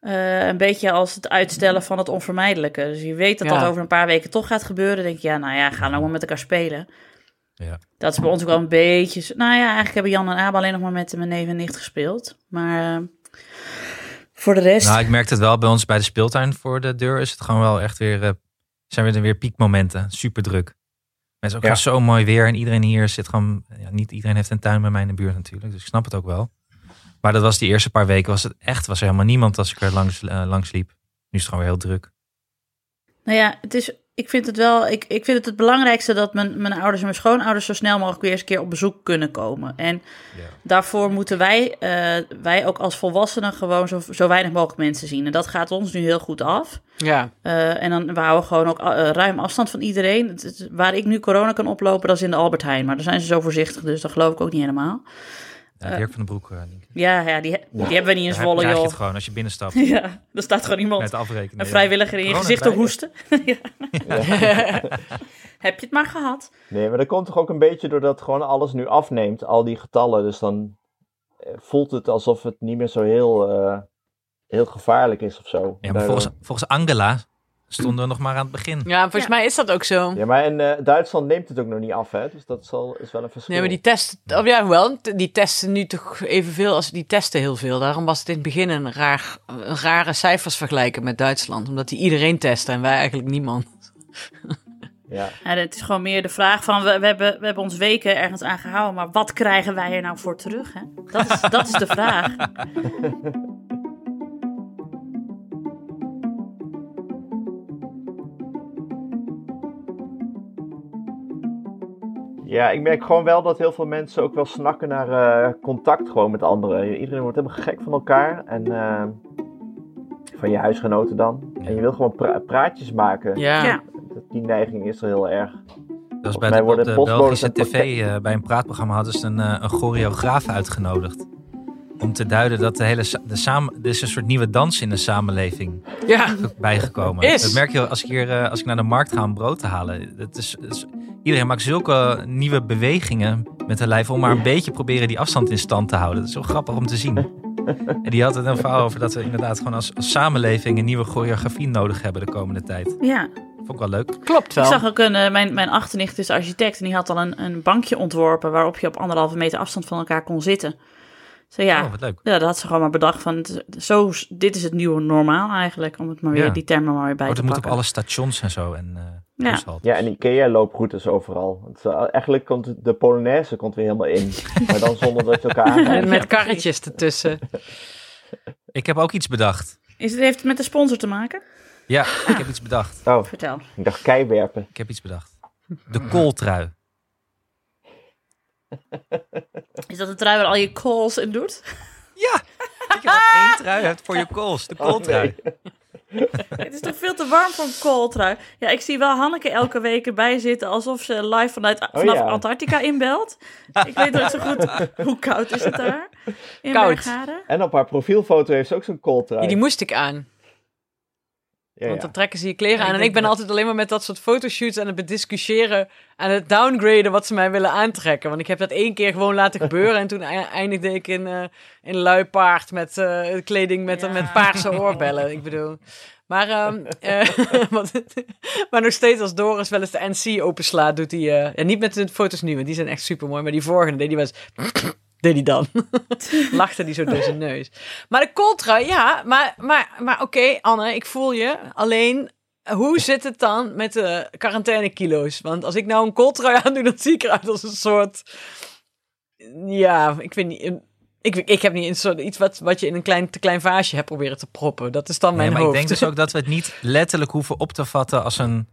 eh, een beetje als het uitstellen van het onvermijdelijke. Dus je weet dat Ja. dat over een paar weken toch gaat gebeuren. Dan denk je, ja, nou ja, ga nou maar met elkaar spelen. Ja. Dat is bij ons ook wel een beetje. Nou ja, eigenlijk hebben Jan en Abe alleen nog maar met mijn neef en nicht gespeeld. Maar eh, voor de rest. Nou, ik merkte het wel bij ons bij de speeltuin voor de deur. Is het gewoon wel echt weer. eh, zijn weer, weer piekmomenten. Super druk. Het is ook Ja. zo mooi weer. En iedereen hier zit gewoon. Ja, niet iedereen heeft een tuin bij mij in de buurt natuurlijk. Dus ik snap het ook wel. Maar dat was die eerste paar weken. Was het echt. Was er helemaal niemand als ik er langs, eh, langs liep. Nu is het gewoon weer heel druk. Nou ja, het is, ik vind het wel. Ik, ik vind het het belangrijkste dat mijn, mijn ouders en mijn schoonouders zo snel mogelijk weer eens een keer op bezoek kunnen komen. En Ja. daarvoor moeten wij, eh, wij ook als volwassenen gewoon zo, zo weinig mogelijk mensen zien. En dat gaat ons nu heel goed af. Ja, Eh, en dan we houden gewoon ook eh, ruim afstand van iedereen. Het, het- waar ik nu corona kan oplopen, dat is in de Albert Heijn. Maar daar zijn ze zo voorzichtig, dus dat geloof ik ook niet helemaal. Ja, Dirk van den Broek. eh. Ja, ja die, die hebben we niet in Zwolle, krijg je joh. het gewoon als je binnenstapt. Ja, er staat gewoon iemand, Met afrekenen. een ja. vrijwilliger in je gezicht te hoesten. ja. Heb je het maar gehad? Nee, maar dat komt toch ook een beetje doordat gewoon alles nu afneemt, al die getallen. Dus dan eh, voelt het alsof het niet meer zo heel, eh, heel gevaarlijk is of zo. Ja, maar volgens, volgens Angela stonden we nog maar aan het begin. ja volgens Ja. mij is dat ook zo. Ja, maar in eh, Duitsland neemt het ook nog niet af, hè? Dus dat is, al, is wel een verschil. Nee, maar die testen, of ja, wel, die testen nu toch evenveel als die testen heel veel. Daarom was het in het begin een, raar, een rare cijfers vergelijken met Duitsland, omdat die iedereen testen en wij eigenlijk niemand. Ja. Ja, het is gewoon meer de vraag van, we, we, hebben, we hebben ons weken ergens aan gehouden, maar wat krijgen wij er nou voor terug? Hè? Dat, is, dat is de vraag. ja, ik merk gewoon wel dat heel veel mensen ook wel snakken naar eh, contact gewoon met anderen. Iedereen wordt helemaal gek van elkaar. En eh, van je huisgenoten dan. En je wil gewoon pra- praatjes maken. Ja. Ja. Die neiging is er heel erg. Dat mij bij de, de Belgische en tv, eh, bij een praatprogramma, hadden ze een, een choreograaf uitgenodigd. Om te duiden dat de hele, de samen, er is een soort nieuwe dans in de samenleving Ja. bijgekomen. Is. Dat merk je als ik, hier, eh, als ik naar de markt ga om brood te halen. Dat is, dat is- iedereen maakt zulke nieuwe bewegingen met hun lijf om maar een beetje proberen die afstand in stand te houden. Dat is zo grappig om te zien. En die had het een verhaal over dat we inderdaad gewoon als, als samenleving een nieuwe choreografie nodig hebben de komende tijd. Ja, Vond ik wel leuk. Klopt ik wel. zag ook een, eh, mijn, mijn achternicht is architect en die had al een, een bankje ontworpen waarop je op anderhalve meter afstand van elkaar kon zitten. Zo ja, Oh, wat leuk. ja dat had ze gewoon maar bedacht van, zo, dit is het nieuwe normaal eigenlijk, om het maar weer, Ja. die termen maar weer bij Oh, te dat moet op pakken. alle stations en zo. En, eh Ja. Ja, en Ikea-looproutes overal. Het, eh, eigenlijk komt de Polonaise komt weer helemaal in. maar dan zonder dat je elkaar met karretjes ertussen. Ik heb ook iets bedacht. Is het, heeft het met de sponsor te maken? Ja, ik heb iets bedacht. Oh, Vertel. ik dacht keiwerpen. Ik heb iets bedacht. De kooltrui. Is dat een trui waar al je calls in doet? Ja, dat je maar één trui hebt voor je kools. De kooltrui. Oh, nee. Het is toch veel te warm voor een kooltrui? Ja, ik zie wel Hanneke elke week erbij zitten alsof ze live vanuit, vanaf ja. Antarctica inbelt. Ik weet nooit zo goed hoe koud is het daar in Koud. Bergharen. En op haar profielfoto heeft ze ook zo'n kooltrui. Ja, die moest ik aan. Ja, Want ja. dan trekken ze je kleren Ja, aan. ik En ik ben dat- altijd alleen maar met dat soort fotoshoots aan het bediscussiëren. Aan het downgraden wat ze mij willen aantrekken. Want ik heb dat één keer gewoon laten gebeuren. En toen eindigde ik in, eh in luipaard met eh, kleding met, Ja. met paarse oorbellen. Ik bedoel. Maar, ehm, eh, wat- maar nog steeds als Doris wel eens de NC openslaat, doet hij... eh, ja, niet met de foto's nu, want die zijn echt super mooi. Maar die vorige deed hij was... deed hij dan. Lachte hij zo door zijn neus. Maar de kooltrui, ja. Maar, maar, maar oké, Anne, ik voel je. Alleen, hoe zit het dan met de quarantainekilo's? Want als ik nou een kooltrui aandoe, dan zie ik eruit als een soort... Ja, ik weet niet... Ik, ik heb niet een soort, iets wat, wat je in een klein, te klein vaasje hebt proberen te proppen. Dat is dan Nee, mijn maar hoofd. ik denk dus ook dat we het niet letterlijk hoeven op te vatten als een,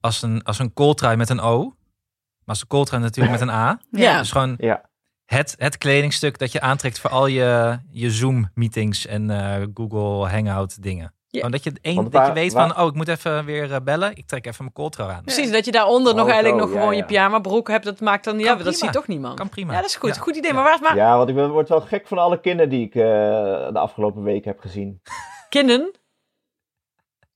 als een, als een kooltrui met een O. Maar als een kooltrui natuurlijk met een A. Ja. Dus gewoon Ja. Het, het kledingstuk dat je aantrekt voor al je, je Zoom-meetings en eh, Google Hangout dingen. Ja. Gewoon dat je, één, dat je weet waar- van, oh, ik moet even weer eh, bellen. Ik trek even mijn kooltrui aan. Precies, dat je daaronder nog eigenlijk nog ja, gewoon ja. je pyjama broek hebt. Dat maakt dan, ja, Kan dat ziet toch niemand. Kan prima. Ja, dat is goed. Ja. Goed idee. Ja. Maar waar is maar ja, want ik ben- word wel gek van alle kinderen die ik eh, de afgelopen week heb gezien. kinderen?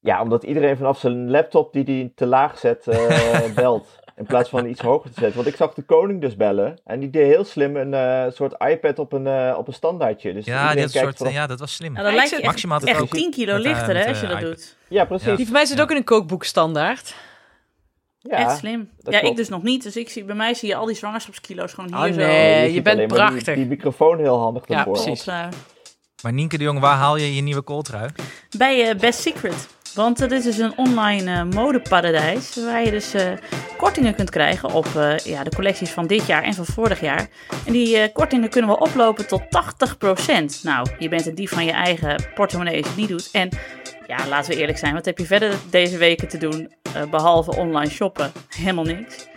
Ja, omdat iedereen vanaf zijn laptop die hij te laag zet eh, belt. In plaats van iets hoger te zetten. Want ik zag de koning dus bellen. En die deed heel slim een eh, soort iPad op een, eh, op een standaardje. Dus Ja, kijkt soort, vanaf- ja, dat was slim. Nou, dan Ja, lijkt ik je Maximaal echt, had het echt ook 10 kilo met, eh, lichter hè, als je dat iPad. doet. Ja, precies. Die van mij zit Ja. ook in een kookboek standaard. Ja, Echt slim. dat Ja, ik dus nog niet. Dus ik zie, bij mij zie je al die zwangerschapskilo's gewoon Oh, hier zo. nee. je ziet bent maar die- prachtig. Die, microfoon heel handig Ja, ervoor. precies. Op, eh, Maar Nienke de Jong, waar haal je je nieuwe kooltrui? bij Best Secret. Want eh, dit is een online eh, modeparadijs waar je dus eh, kortingen kunt krijgen op ja, de collecties van dit jaar en van vorig jaar. En die kortingen kunnen wel oplopen tot 80%. Nou, je bent een dief van je eigen portemonnee als je het niet doet. En ja, laten we eerlijk zijn, wat heb je verder deze weken te doen eh, behalve online shoppen? Helemaal niks.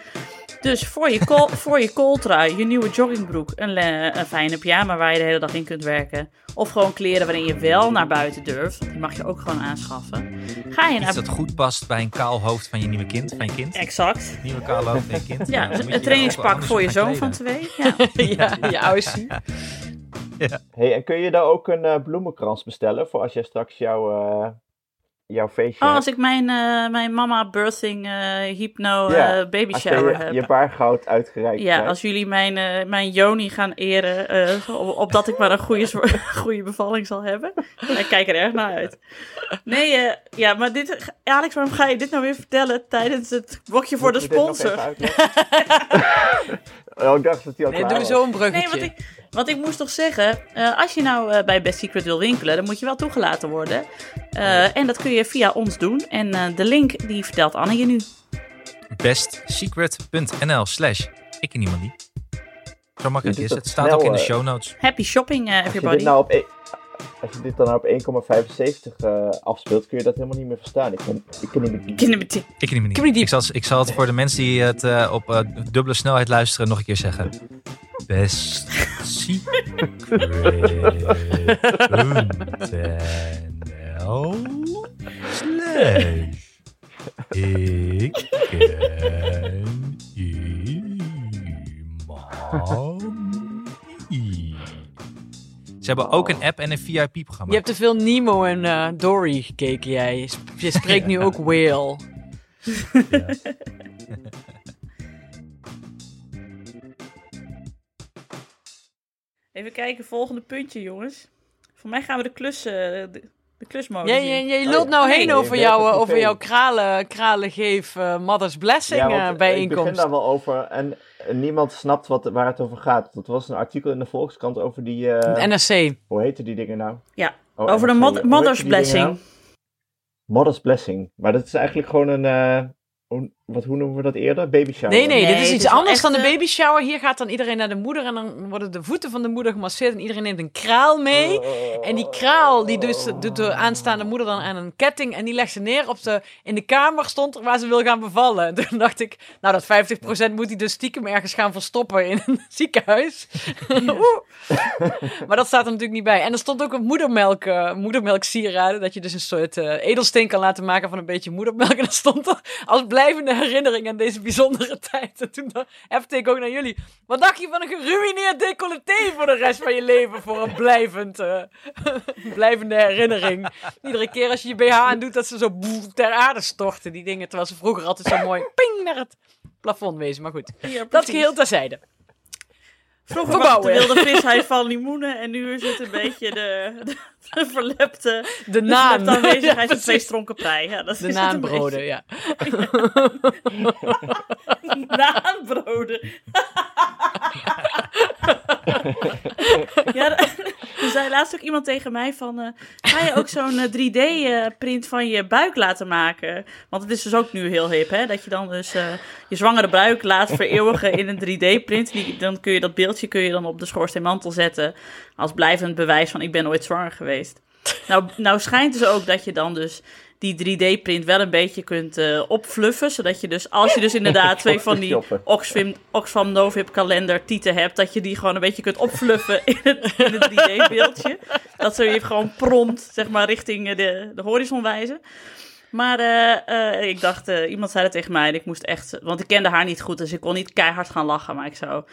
Dus voor je, kool, voor je kooltrui, je nieuwe joggingbroek, een, een fijne pyjama waar je de hele dag in kunt werken. Of gewoon kleren waarin je wel naar buiten durft. Die mag je ook gewoon aanschaffen. Ga je Iets naar... dat goed past bij een kaal hoofd van je nieuwe kind. Van je kind. Exact. Nieuwe kaal hoofd van je kind. Ja, een trainingspak voor je zoon van twee. Ja. ja, je ousie. Hey, en kun je daar ook een eh, bloemenkrans bestellen voor als jij straks jouw, eh, jouw feestje Oh, als ik mijn, eh, mijn mama birthing eh, hypno Ja, eh, baby Als je shower je, heb. je baargoud uitgereikt Ja, krijgt. als jullie mijn, eh, mijn Joni gaan eren, eh, op- opdat ik maar een goede, goede bevalling zal hebben. Ik kijk er erg naar uit. Nee, ja, maar dit, Alex, waarom ga je dit nou weer vertellen tijdens het blokje voor de Moet sponsor? oh, ik dacht dat hij al Nee, klaar doe was. zo een bruggetje. Nee, want ik, want ik moest toch zeggen, eh, als je nou eh, bij Best Secret wil winkelen, dan moet je wel toegelaten worden. Eh, en dat kun je via ons doen. En eh, de link, die vertelt Anne je nu. bestsecret.nl slash ik en niemand die. Zo makkelijk is het. dat staat snel, ook in de show notes. Happy shopping, eh, Als je everybody. nou op, e- als je dit dan nou op 1,75 eh, afspeelt, kun je dat helemaal niet meer verstaan. Ik kan, ik kan niet meer... Ik niet Ik zal, ik zal het voor de mensen die het eh, op dubbele snelheid luisteren nog een keer zeggen. Best secret.nl slash ik ken. Ze hebben ook een app en een VIP-programma. Je hebt te veel Nemo en eh, Dory gekeken, jij. Je spreekt nu ook whale. Even kijken, volgende puntje, jongens. Voor mij gaan we de klus, eh, de, de klusmodus jij Oh, lult nou Nee, heen je over, jou, op eh, over jouw kralen, kralengeef eh, Mother's Blessing Ja, eh, eh, ik begin bijeenkomst. daar wel over en niemand snapt wat, waar het over gaat. Dat was een artikel in de Volkskrant over die... eh, NRC. hoe heten die dingen nou? Ja, Oh, over de mod- Mother's dingen Blessing. nou? Mother's Blessing. Maar dat is eigenlijk gewoon een... eh, hoe, wat, hoe noemen we dat eerder? Baby shower. Nee, nee, Nee, dit is iets is anders dan de baby shower. Hier gaat dan iedereen naar de moeder en dan worden de voeten van de moeder gemasseerd en iedereen neemt een kraal mee. En die kraal die dus, doet de aanstaande moeder dan aan een ketting en die legt ze neer op de, in de kamer stond er waar ze wil gaan bevallen. En toen dacht ik, nou dat 50% moet hij dus stiekem ergens gaan verstoppen in een ziekenhuis. Maar dat staat er natuurlijk niet bij. En er stond ook een moedermelk, eh, moedermelk sieraden, dat je dus een soort eh, edelsteen kan laten maken van een beetje moedermelk. En dat stond er als blijvende herinnering aan deze bijzondere tijd. En toen hefte ik ook naar jullie. Wat dacht je van een geruineerd decolleté voor de rest van je leven? Voor een blijvend, eh, blijvende herinnering. Iedere keer als je je BH aan doet, dat ze zo ter aarde storten, die dingen. Terwijl ze vroeger altijd zo mooi ping naar het plafond wezen. Maar goed, Ja, dat geheel terzijde. Vroeger was de wilde frisheid van limoenen en nu is het een beetje de, de, de verlepte, De de naan. verlepte aanwezigheid Ja, van twee stronken prei. Ja, dat De is naanbroden, ja. beetje. Naanbroden. ja, er zei laatst ook iemand tegen mij van, eh, ga je ook zo'n 3D-print van je buik laten maken? Want het is dus ook nu heel hip, hè? Dat je dan dus eh, je zwangere buik laat vereeuwigen in een 3D-print. Die- Dan kun je dat beeldje kun je dan op de schoorsteenmantel zetten als blijvend bewijs van ik ben ooit zwanger geweest. Nou, nou schijnt dus ook dat je dan dus die 3D-print wel een beetje kunt eh, opfluffen. Zodat je dus, als je dus inderdaad twee van die. Oxfam, Oxfam Novib kalender tieten hebt, dat je die gewoon een beetje kunt opfluffen in het, het 3D-beeldje. Dat ze je gewoon prompt, zeg maar, richting eh, de, de horizon wijzen. Maar eh, eh, ik dacht, eh, iemand zei dat tegen mij en ik moest echt, want ik kende haar niet goed, dus ik kon niet keihard gaan lachen. Maar ik zou,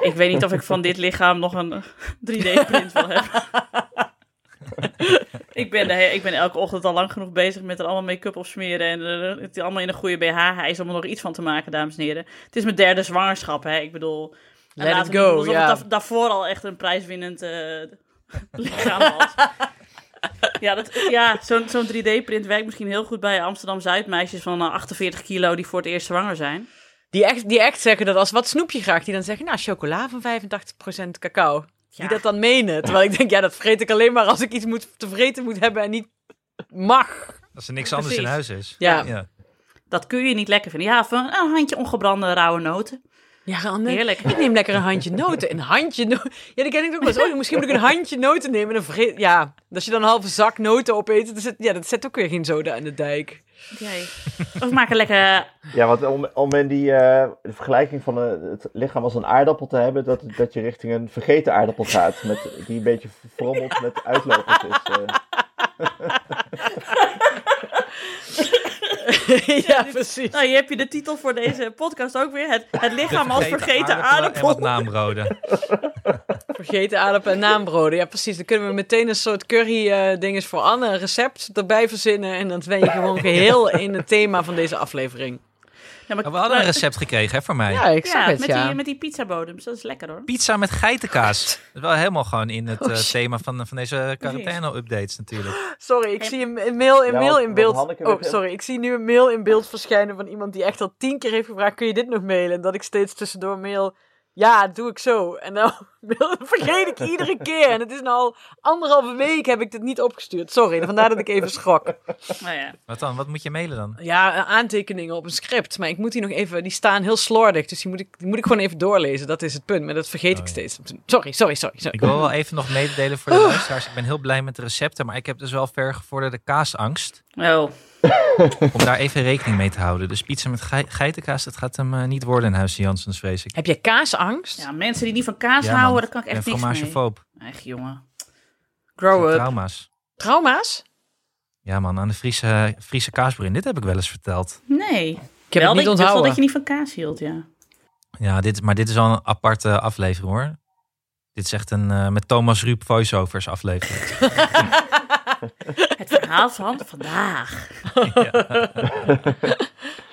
ik weet niet of ik van dit lichaam nog een 3D-print wil hebben. ik, ben de, ik ben elke ochtend al lang genoeg bezig met er allemaal make-up op smeren. En het allemaal in een goede BH. Hij is om er nog iets van te maken, dames en heren. Het is mijn derde zwangerschap, hè. Ik bedoel... Let it go, ja. da- daarvoor al echt een prijswinnend lichaam was. Ja, dat- ja zo'n zo'n 3D-print werkt misschien heel goed bij Amsterdam-Zuid-meisjes van eh, 48 kilo die voor het eerst zwanger zijn. Die echt, die echt zeggen dat als wat snoep je graag, die dan zeggen, nou, chocola van 85% cacao. Ja. Die dat dan menen. Terwijl ik denk, ja, dat vreet ik alleen maar als ik iets moet, te vreten moet hebben en niet mag. Als er niks anders in huis is. Ja. ja. Dat kun je niet lekker vinden. Ja, van een handje ongebrande rauwe noten. Ja, Rande, Heerlijk. ik neem lekker een handje noten. Een handje noten. Ja, die ken ik ook wel eens. Oh, misschien moet ik een handje noten nemen. En vreet... Ja, als je dan een halve zak noten opeet, dan zit, ja, dat zet ook weer geen soda in de dijk. Jee. Of maak een lekker... Ja, want om, om in die eh, de vergelijking van eh, het lichaam als een aardappel te hebben, dat, dat je richting een vergeten aardappel gaat, met, die een beetje verfrommeld met uitlopers is. eh. ja, precies. Nou, hier heb je de titel voor deze podcast ook weer. Het, het lichaam als vergeten En aardappel. wat naambroden. Vergeten aardappel en naambroden. Ja, precies. Dan kunnen we meteen een soort curry eh dinges voor Anne, een recept erbij verzinnen. En dan ben je gewoon geheel in het thema van deze aflevering. Ja, maar, Oh, we hadden een recept gekregen hè, van mij. Ja, ik zag ja, het, met, ja. Die, met die pizzabodems. Dat is lekker hoor. Pizza met geitenkaas. Dat is wel helemaal gewoon in het Oh, eh, thema van, van deze quarantaine-updates natuurlijk. Sorry, ik zie een een mail, een Ja, mail want- in beeld. Oh, sorry. Ik zie nu een mail in beeld verschijnen van iemand die echt al tien keer heeft gevraagd: kun je dit nog mailen? En dat ik steeds tussendoor mail. Ja, doe ik zo. En dan vergeet ik iedere keer. En het is nu al anderhalve week heb ik dit niet opgestuurd. Sorry, vandaar dat ik even schrok. Nou ja. Wat dan? Wat moet je mailen dan? Ja, aantekeningen op een script. Maar ik moet die nog even, die staan heel slordig. Dus die moet ik, die moet ik gewoon even doorlezen. Dat is het punt. Maar dat vergeet ik Oh, ja. steeds. Sorry, sorry, sorry. sorry. Ik wil wel even nog mededelen voor de luisteraars. Ik ben heel blij met de recepten, maar ik heb dus wel vergevorderde kaasangst. Oh. Om daar even rekening mee te houden. Dus pizza met gei- geitenkaas, dat gaat hem eh, niet worden in Huis Janssens, vrees ik. Heb jij kaasangst? Ja, mensen die niet van kaas Ja, man. houden, daar kan ik Ik ben echt niks mee. fromagefoob. Echt jongen. Grow up. Trauma's. Trauma's? Ja man, aan de Friese, Friese kaasboerin. Dit heb ik wel eens verteld. Nee. Ik heb wel het niet dat, ik wel onthouden. dat je niet van kaas hield, ja. Ja, dit, maar dit is al een aparte aflevering hoor. Dit is echt een eh, met Thomas Ruip voiceovers aflevering. Het verhaal van vandaag.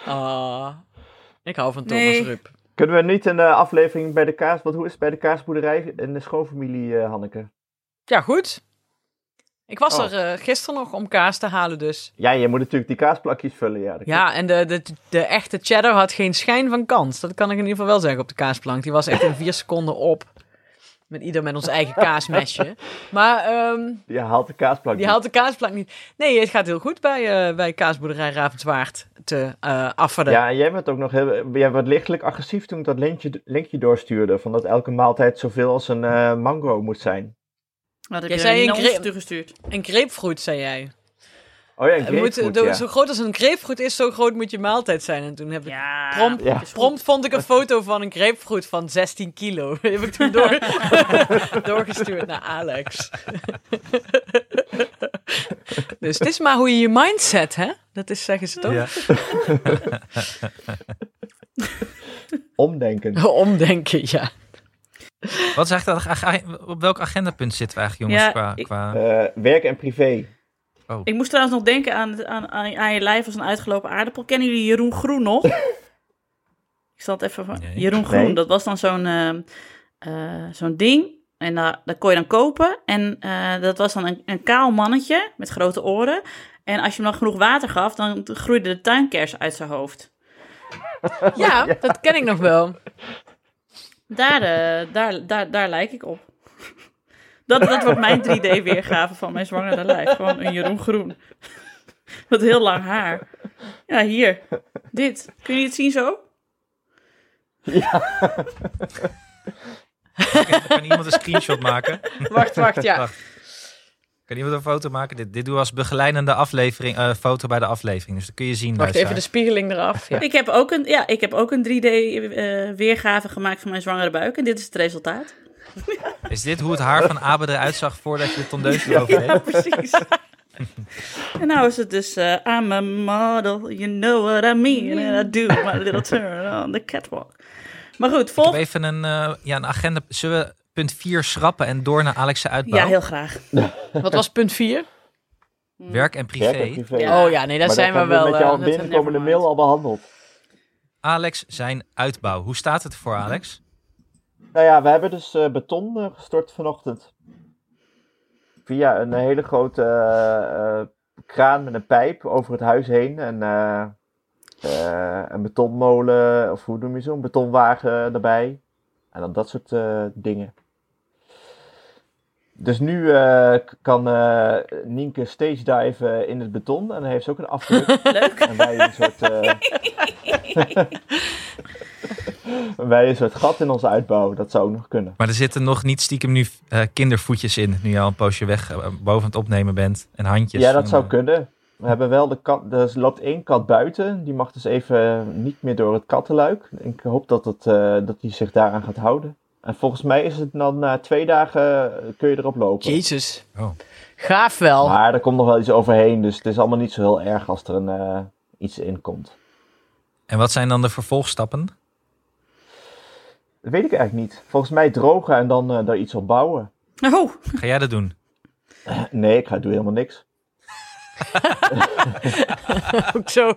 Ah, ik hou van Thomas Nee. Rup. Kunnen we niet een eh, aflevering bij de kaas, wat hoe is het bij de kaasboerderij in de schoonfamilie, eh, Hanneke? Ja, goed. Ik was Oh. er eh, gisteren nog om kaas te halen dus. Ja, je moet natuurlijk die kaasplakjes vullen, ja. dat Ja, en de, de, de echte cheddar had geen schijn van kans. Dat kan ik in ieder geval wel zeggen op de kaasplank. Die was echt in vier seconden op. Met ieder met ons eigen kaasmesje. Maar ehm, klopt. Je haalt de kaasplakjes. die haalt de kaasplank niet. Nee, het gaat heel goed bij, eh, bij kaasboerderij Ravenswaard te eh afvaarden. Ja, en jij bent ook nog heel, jij werd lichtelijk agressief toen ik dat linkje, linkje doorstuurde. Van dat elke maaltijd zoveel als een eh, mango moet zijn. Wat heb Jij je zei een naar ons gre- toegestuurd? Een grapefruit, zei jij. Oh ja, een Het moet, ja. Zo groot als een grapefruit is, zo groot moet je maaltijd zijn. En toen heb ik Ja. prompt, Ja. prompt vond ik een foto van een grapefruit van 16 kilo. Die heb ik toen door, doorgestuurd naar Alex. Dus het is maar hoe je je mindset, hè? Dat is, zeggen ze toch? Ja. Omdenken. Omdenken, ja. Wat is eigenlijk, dat- op welk agendapunt zitten we eigenlijk, jongens? Ja, qua, ik- qua... Eh, werk en privé. Ik moest trouwens nog denken aan, aan, aan, aan je lijf als een uitgelopen aardappel. Kennen jullie Jeroen Groen nog? Ik zal het even van... Nee. Jeroen Groen, Nee. dat was dan zo'n ehm, eh, zo'n ding. En daar dat kon je dan kopen. En eh, dat was dan een, een kaal mannetje met grote oren. En als je hem dan genoeg water gaf, dan groeide de tuinkers uit zijn hoofd. Ja, dat ken ik nog wel. Daar, eh, daar, daar, daar lijk ik op. Dat, dat wordt mijn 3D-weergave van mijn zwangere lijf. Gewoon een Jeroen Groen. Met heel lang haar. Ja, hier. Dit. Kun je het zien zo? Kan iemand een screenshot maken? Wacht, wacht, ja. Wacht. Kan iemand een foto maken? Dit, dit doen we als begeleidende aflevering, eh, foto bij de aflevering. Dus dat kun je zien. Wacht even de spiegeling eraf. Ja. Ik heb ook een, ja, ik heb ook een 3D-weergave gemaakt van mijn zwangere buik. En dit is het resultaat. Is dit hoe het haar van Abe eruit zag voordat je de tondeus erover deed? Ja, precies. en nou is het dus, eh, I'm a model, you know what I mean. And I do my little turn on the catwalk. Maar goed, volg... even een, eh, ja, een agenda. Zullen we punt 4 schrappen en door naar Alex' uitbouw? Ja, heel graag. Wat was punt 4? Werk en privé. Werk en privé. Ja. Oh ja, nee, daar Maar zijn dat we hebben wel. met jouw eh, dat- binnenkomende mail al behandeld. Alex, zijn uitbouw. Hoe staat het voor Alex? Nou ja, we hebben dus eh, beton eh, gestort vanochtend. Via een hele grote eh, kraan met een pijp over het huis heen. En een betonmolen, of hoe noem je zo'n betonwagen erbij. En dan dat soort dingen. Dus nu kan Nienke stage diven in het beton. En dan heeft ze ook een afdruk. Leuk. En wij een soort. wij een soort gat in onze uitbouw. Dat zou ook nog kunnen. Maar er zitten nog niet stiekem nu eh, kindervoetjes in. Nu je al een poosje weg eh, boven het opnemen bent. En handjes. Ja, dat zou eh, kunnen. We hebben wel de kat. Er loopt één kat buiten. Die mag dus even niet meer door het kattenluik. Ik hoop dat, het, eh, dat die zich daaraan gaat houden. En volgens mij is het dan na twee dagen kun je erop lopen. Jezus. Oh. Gaaf wel. Maar er komt nog wel iets overheen. Dus het is allemaal niet zo heel erg als er een, eh, iets in komt. En wat zijn dan de vervolgstappen? Dat weet ik eigenlijk niet. Volgens mij drogen en dan eh, daar iets op bouwen. Oh, Ga jij dat doen? Nee, ik ga doe helemaal niks. Ook zo.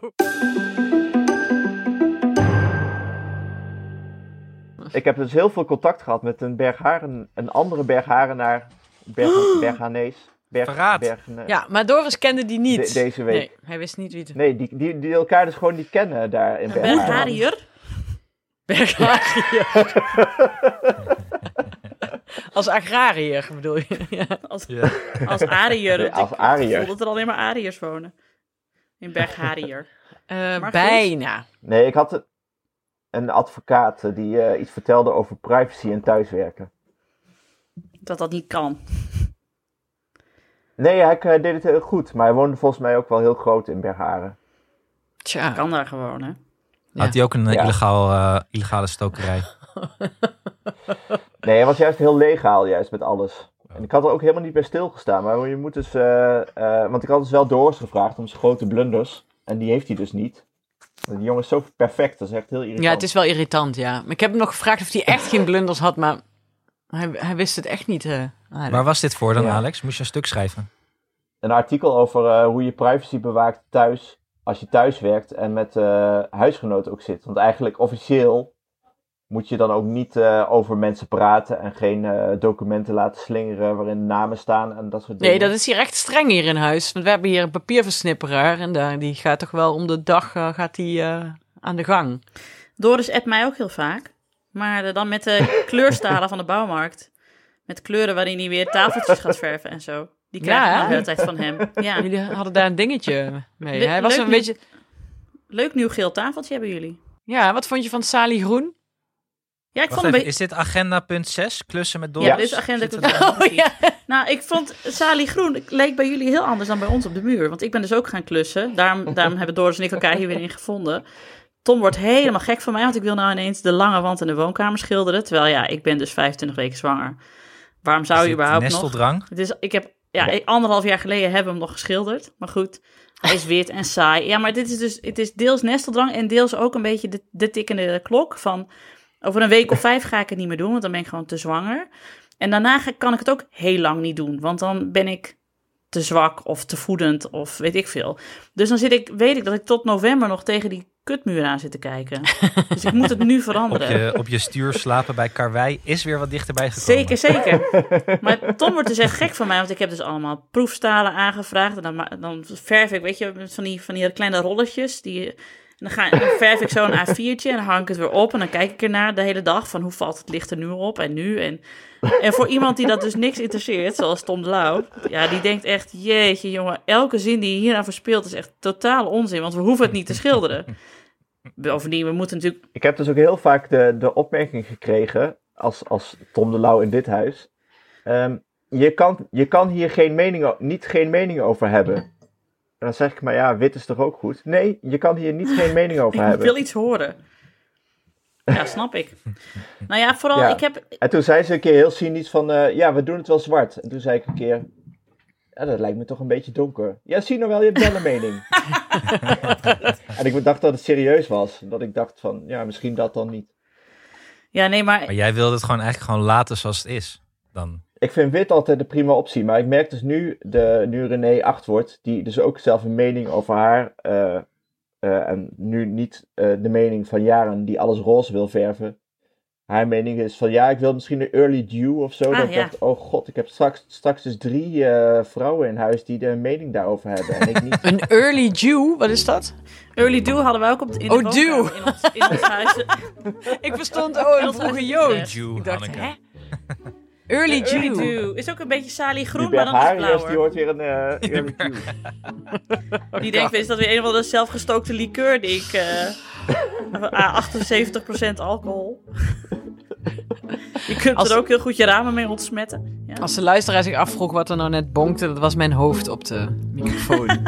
Ik heb dus heel veel contact gehad met een bergharen, een andere bergharenaar, berg, berghanees. Berg, Verraad. Bergen- Ja, maar Doris kende die niet. De- deze week. Nee, hij wist niet wie het Nee, die, die, die elkaar dus gewoon niet kennen daar in een Bergharen. bergharier. Bergariër. Als agrariër bedoel je? Ja. Als, Ja. als ariër. Ik als ariër. gevoel dat er alleen maar ariërs wonen. In bergharier. Eh, bijna. Nee, ik had een- advocaat die eh, iets vertelde over privacy en thuiswerken. Dat dat niet kan. Nee, hij eh, deed het heel goed, maar hij woonde volgens mij ook wel heel groot in Bergharen. Tja. Kan daar gewoon, hè? Had hij ook een eh, Ja. illegaal, eh, illegale stokerij? Nee, hij was juist heel legaal, juist met alles. En ik had er ook helemaal niet bij stilgestaan, maar je moet dus, eh, eh, want ik had dus wel Doris gevraagd om zijn grote blunders. En die heeft hij dus niet. Die jongen is zo perfect, dat is echt heel irritant. Ja, het is wel irritant, ja. Maar ik heb hem nog gevraagd of hij echt geen blunders had, maar hij, hij wist het echt niet. Waar was dit voor dan, Ja. Alex? Moest je een stuk schrijven? Een artikel over eh, hoe je privacy bewaakt thuis, als je thuis werkt en met eh, huisgenoten ook zit. Want eigenlijk officieel moet je dan ook niet eh, over mensen praten en geen eh, documenten laten slingeren waarin namen staan en dat soort dingen. Nee, dat is hier echt streng hier in huis. Want we hebben hier een papierversnipperaar en daar, die gaat toch wel om de dag gaat die, eh, aan de gang. Doris appt mij ook heel vaak. Maar dan met de kleurstalen van de bouwmarkt. Met kleuren waarin hij weer tafeltjes gaat verven en zo. Die krijg Ja, de hele tijd van hem. Ja. Jullie hadden daar een dingetje mee. Le- Hij was leuk een beetje... Leuk nieuw geel tafeltje hebben jullie. Ja, wat vond je van Sally Groen? Ja, ik Wacht vond even, een is dit agenda punt 6? Klussen met Ja, Doris? dit is agenda. Er- Oh ja. Nou, ik vond Sali Groen leek bij jullie heel anders dan bij ons op de muur. Want ik ben dus ook gaan klussen. Daarom, daarom hebben Doris en ik elkaar hier weer in gevonden. Tom wordt helemaal gek van mij, want ik wil nou ineens de lange wand in de woonkamer schilderen. Terwijl ja, ik ben dus 25 weken zwanger. Waarom zou je überhaupt nog? Nesteldrang? Het is, ik heb ja, Ja. anderhalf jaar geleden hebben we hem nog geschilderd. Maar goed, hij is wit en saai. Ja, maar dit is dus, het is deels nesteldrang en deels ook een beetje de, de tikkende klok van... Over een week of vijf ga ik het niet meer doen, want dan ben ik gewoon te zwanger. En daarna ga- kan ik het ook heel lang niet doen, want dan ben ik te zwak of te voedend of weet ik veel. Dus dan zit ik, weet ik dat ik tot november nog tegen die kutmuur aan zit te kijken. dus ik moet het nu Op veranderen. je, op je stuur slapen bij Karwei is weer wat dichterbij gekomen. Zeker, zeker. Maar Tom wordt dus echt gek van mij, want ik heb dus allemaal proefstalen aangevraagd. En dan, dan verf ik, weet je, met van die, van die kleine rolletjes. Die, en dan, ga, dan verf ik zo een A4'tje en dan hang ik het weer op. En dan kijk ik ernaar de hele dag van hoe valt het licht er nu op en nu. En, en voor iemand die dat dus niks interesseert, zoals Tom de Lauw. Ja, die denkt echt, jeetje jongen, elke zin die je hieraan verspeelt is echt totaal onzin. Want we hoeven het niet te schilderen. Bovendien, we moeten natuurlijk... Ik heb dus ook heel vaak de, de opmerking gekregen, als, als Tom de Lauw in dit huis. ehm, je, kan, je kan hier geen mening, niet geen mening over hebben. En dan zeg ik, maar ja, wit is toch ook goed? Nee, je kan hier niet geen mening over Ik hebben. wil iets horen. Ja, snap ik. Nou ja, vooral, Ja. ik heb... En toen zei ze een keer heel cynisch van, eh, ja, we doen het wel zwart. En toen zei ik een keer, ja, dat lijkt me toch een beetje donker. Ja, zie nou wel, je hebt wel een mening. en ik dacht dat het serieus was. Dat ik dacht van, ja, misschien dat dan niet. Ja, nee, maar... Maar jij wilde het gewoon eigenlijk gewoon laten zoals het is. Dan. Ik vind wit altijd de prima optie, maar ik merk dus nu, de, nu René 8 wordt, die dus ook zelf een mening over haar, eh, eh, en nu niet eh, de mening van Jaren die alles roze wil verven. Haar mening is van ja, ik wil misschien een early dew of zo. Ah, dat ik ja. dacht, oh god, ik heb straks, straks dus drie eh, vrouwen in huis die de mening daarover hebben en ik niet. Een early Jew, wat is dat? Early Dew hadden we ook op de, in de Oh, Dew. In ons, in ons huis. Ik verstond, oh, een vroege Jood. Ik dacht, Hanneke. hè? Early Early Jew. Dew. Is ook een beetje salie groen, maar dan is Bergharius, die blauwer. hoort weer een eh, early. Die denkt, is dat weer een of andere zelfgestookte liqueur die ik... eh ah, 78% alcohol. Je kunt Als- er ook heel goed je ramen mee ontsmetten. Ja. Als de luisteraar zich afvroeg wat er nou net bonkte, dat was mijn hoofd op de microfoon.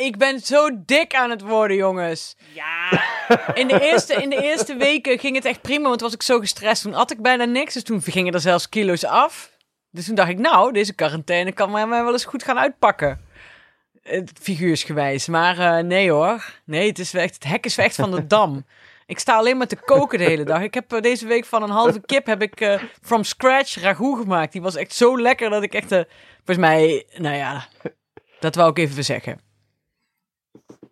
Ik ben zo dik aan het worden, jongens. ja. In de, eerste, in de eerste weken ging het echt prima, want was ik zo gestrest. Toen at ik bijna niks, dus toen gingen er zelfs kilo's af. Dus toen dacht ik, nou, deze quarantaine kan mij wel eens goed gaan uitpakken. Figuursgewijs. Maar eh, nee hoor. Nee, het, is echt, het hek is echt van de dam. Ik sta alleen maar te koken de hele dag. Ik heb eh, deze week van een halve kip heb ik eh, from scratch ragout gemaakt. Die was echt zo lekker dat ik echt, volgens mij, nou ja, dat wou ik even zeggen.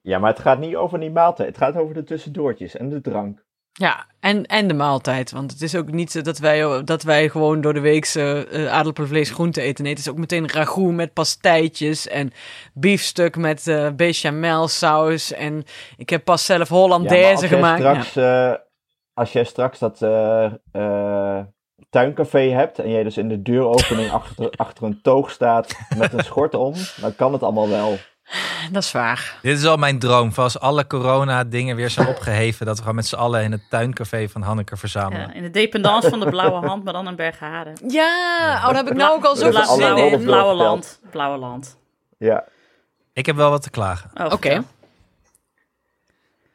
Ja, maar het gaat niet over die maaltijd. Het gaat over de tussendoortjes en de drank. Ja, en, en de maaltijd. Want het is ook niet zo dat wij, dat wij gewoon door de week uh, aardappelvlees groente eten. Nee, het is ook meteen ragout met pastijtjes en biefstuk met uh, bechamel saus. En ik heb pas zelf Ja, Hollandaise jij gemaakt. Straks, eh, als jij straks dat eh, eh, tuincafé hebt en jij dus in de deuropening achter, achter een toog staat met een schort om, dan kan het allemaal wel. Ja, dat is waar. Dit is al mijn droom. Voor als alle corona-dingen weer zijn opgeheven. dat we gewoon met z'n allen in het tuincafé van Hanneke verzamelen. Ja, in de dependance van de blauwe hand, maar dan een Bergharen. Ja, oh, daar heb ik nou ook al zoveel zin in. Blauwe verteld. land. Blauwe land. Ja, Ik heb wel wat te klagen. Oh, Oké.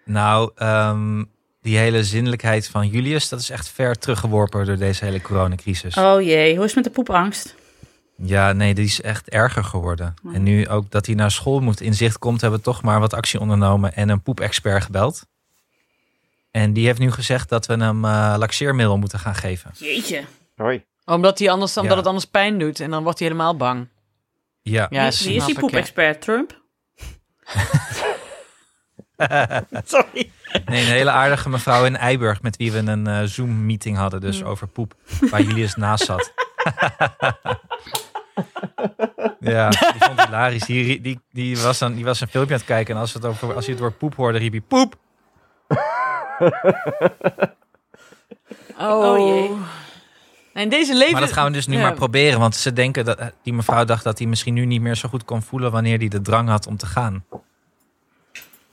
Nou, ehm, die hele zinnelijkheid van Julius, dat is echt ver teruggeworpen door deze hele coronacrisis. Oh jee, hoe is het met de poepangst? Ja, nee, die is echt erger geworden. En nu ook dat hij naar school moet in zicht komt, hebben we toch maar wat actie ondernomen en een poepexpert gebeld. En die heeft nu gezegd dat we hem eh laxeermiddel moeten gaan geven. Jeetje. hoi. Omdat, hij anders, omdat Ja. het anders pijn doet. En dan wordt hij helemaal bang. Ja, Ja, wie, wie is die poepexpert? Trump? Sorry. nee, een hele aardige mevrouw in Eiburg met wie we een eh, Zoom-meeting hadden, dus over poep, waar Julius naast zat. ja, die vond het hilarisch. Die, die, die, was dan, die was een filmpje aan het kijken en als, het over, als hij het woord poep hoorde, riep hij poep. Oh, Oh jee. En deze leven... Maar dat gaan we dus nu Ja. maar proberen. Want ze denken dat die mevrouw dacht dat hij misschien nu niet meer zo goed kon voelen wanneer hij de drang had om te gaan.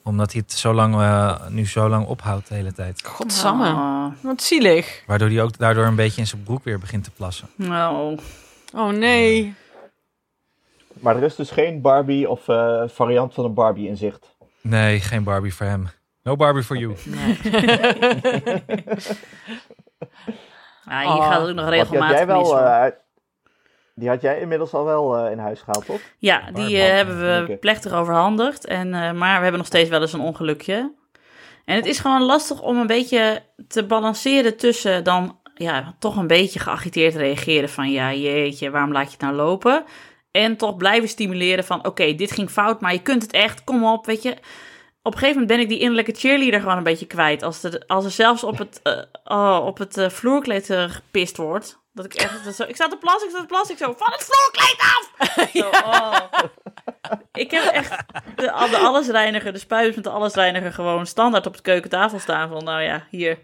Omdat hij het zo lang, eh, nu zo lang ophoudt de hele tijd. Godsamme. Oh, Wat zielig. Waardoor hij ook daardoor een beetje in zijn broek weer begint te plassen. nou. Oh nee. Maar er is dus geen Barbie of eh, variant van een Barbie in zicht. Nee, geen Barbie voor hem. No Barbie for you. Nee. Ja, hier Oh. gaat het ook nog regelmatig jij mis. wel, hoor. Die had jij inmiddels al wel eh, in huis gehaald, toch? Ja, die eh, hebben we plechtig overhandigd. En, eh, maar we hebben nog steeds wel eens een ongelukje. En het is gewoon lastig om een beetje te balanceren tussen dan ja, toch een beetje geagiteerd reageren van ja, jeetje, waarom laat je het nou lopen? En toch blijven stimuleren van oké, dit ging fout, maar je kunt het echt, kom op, weet je. Op een gegeven moment ben ik die innerlijke cheerleader gewoon een beetje kwijt. Als, er, als er zelfs op het, eh, oh, op het vloerkleed gepist wordt. Dat ik echt, dat zo, ik sta te plassen, ik sta te plassen, ik zo, van het vloerkleed af! Zo, oh. Ik heb echt de, de allesreiniger, de spuiters met de allesreiniger gewoon standaard op de keukentafel staan. Van nou ja, hier.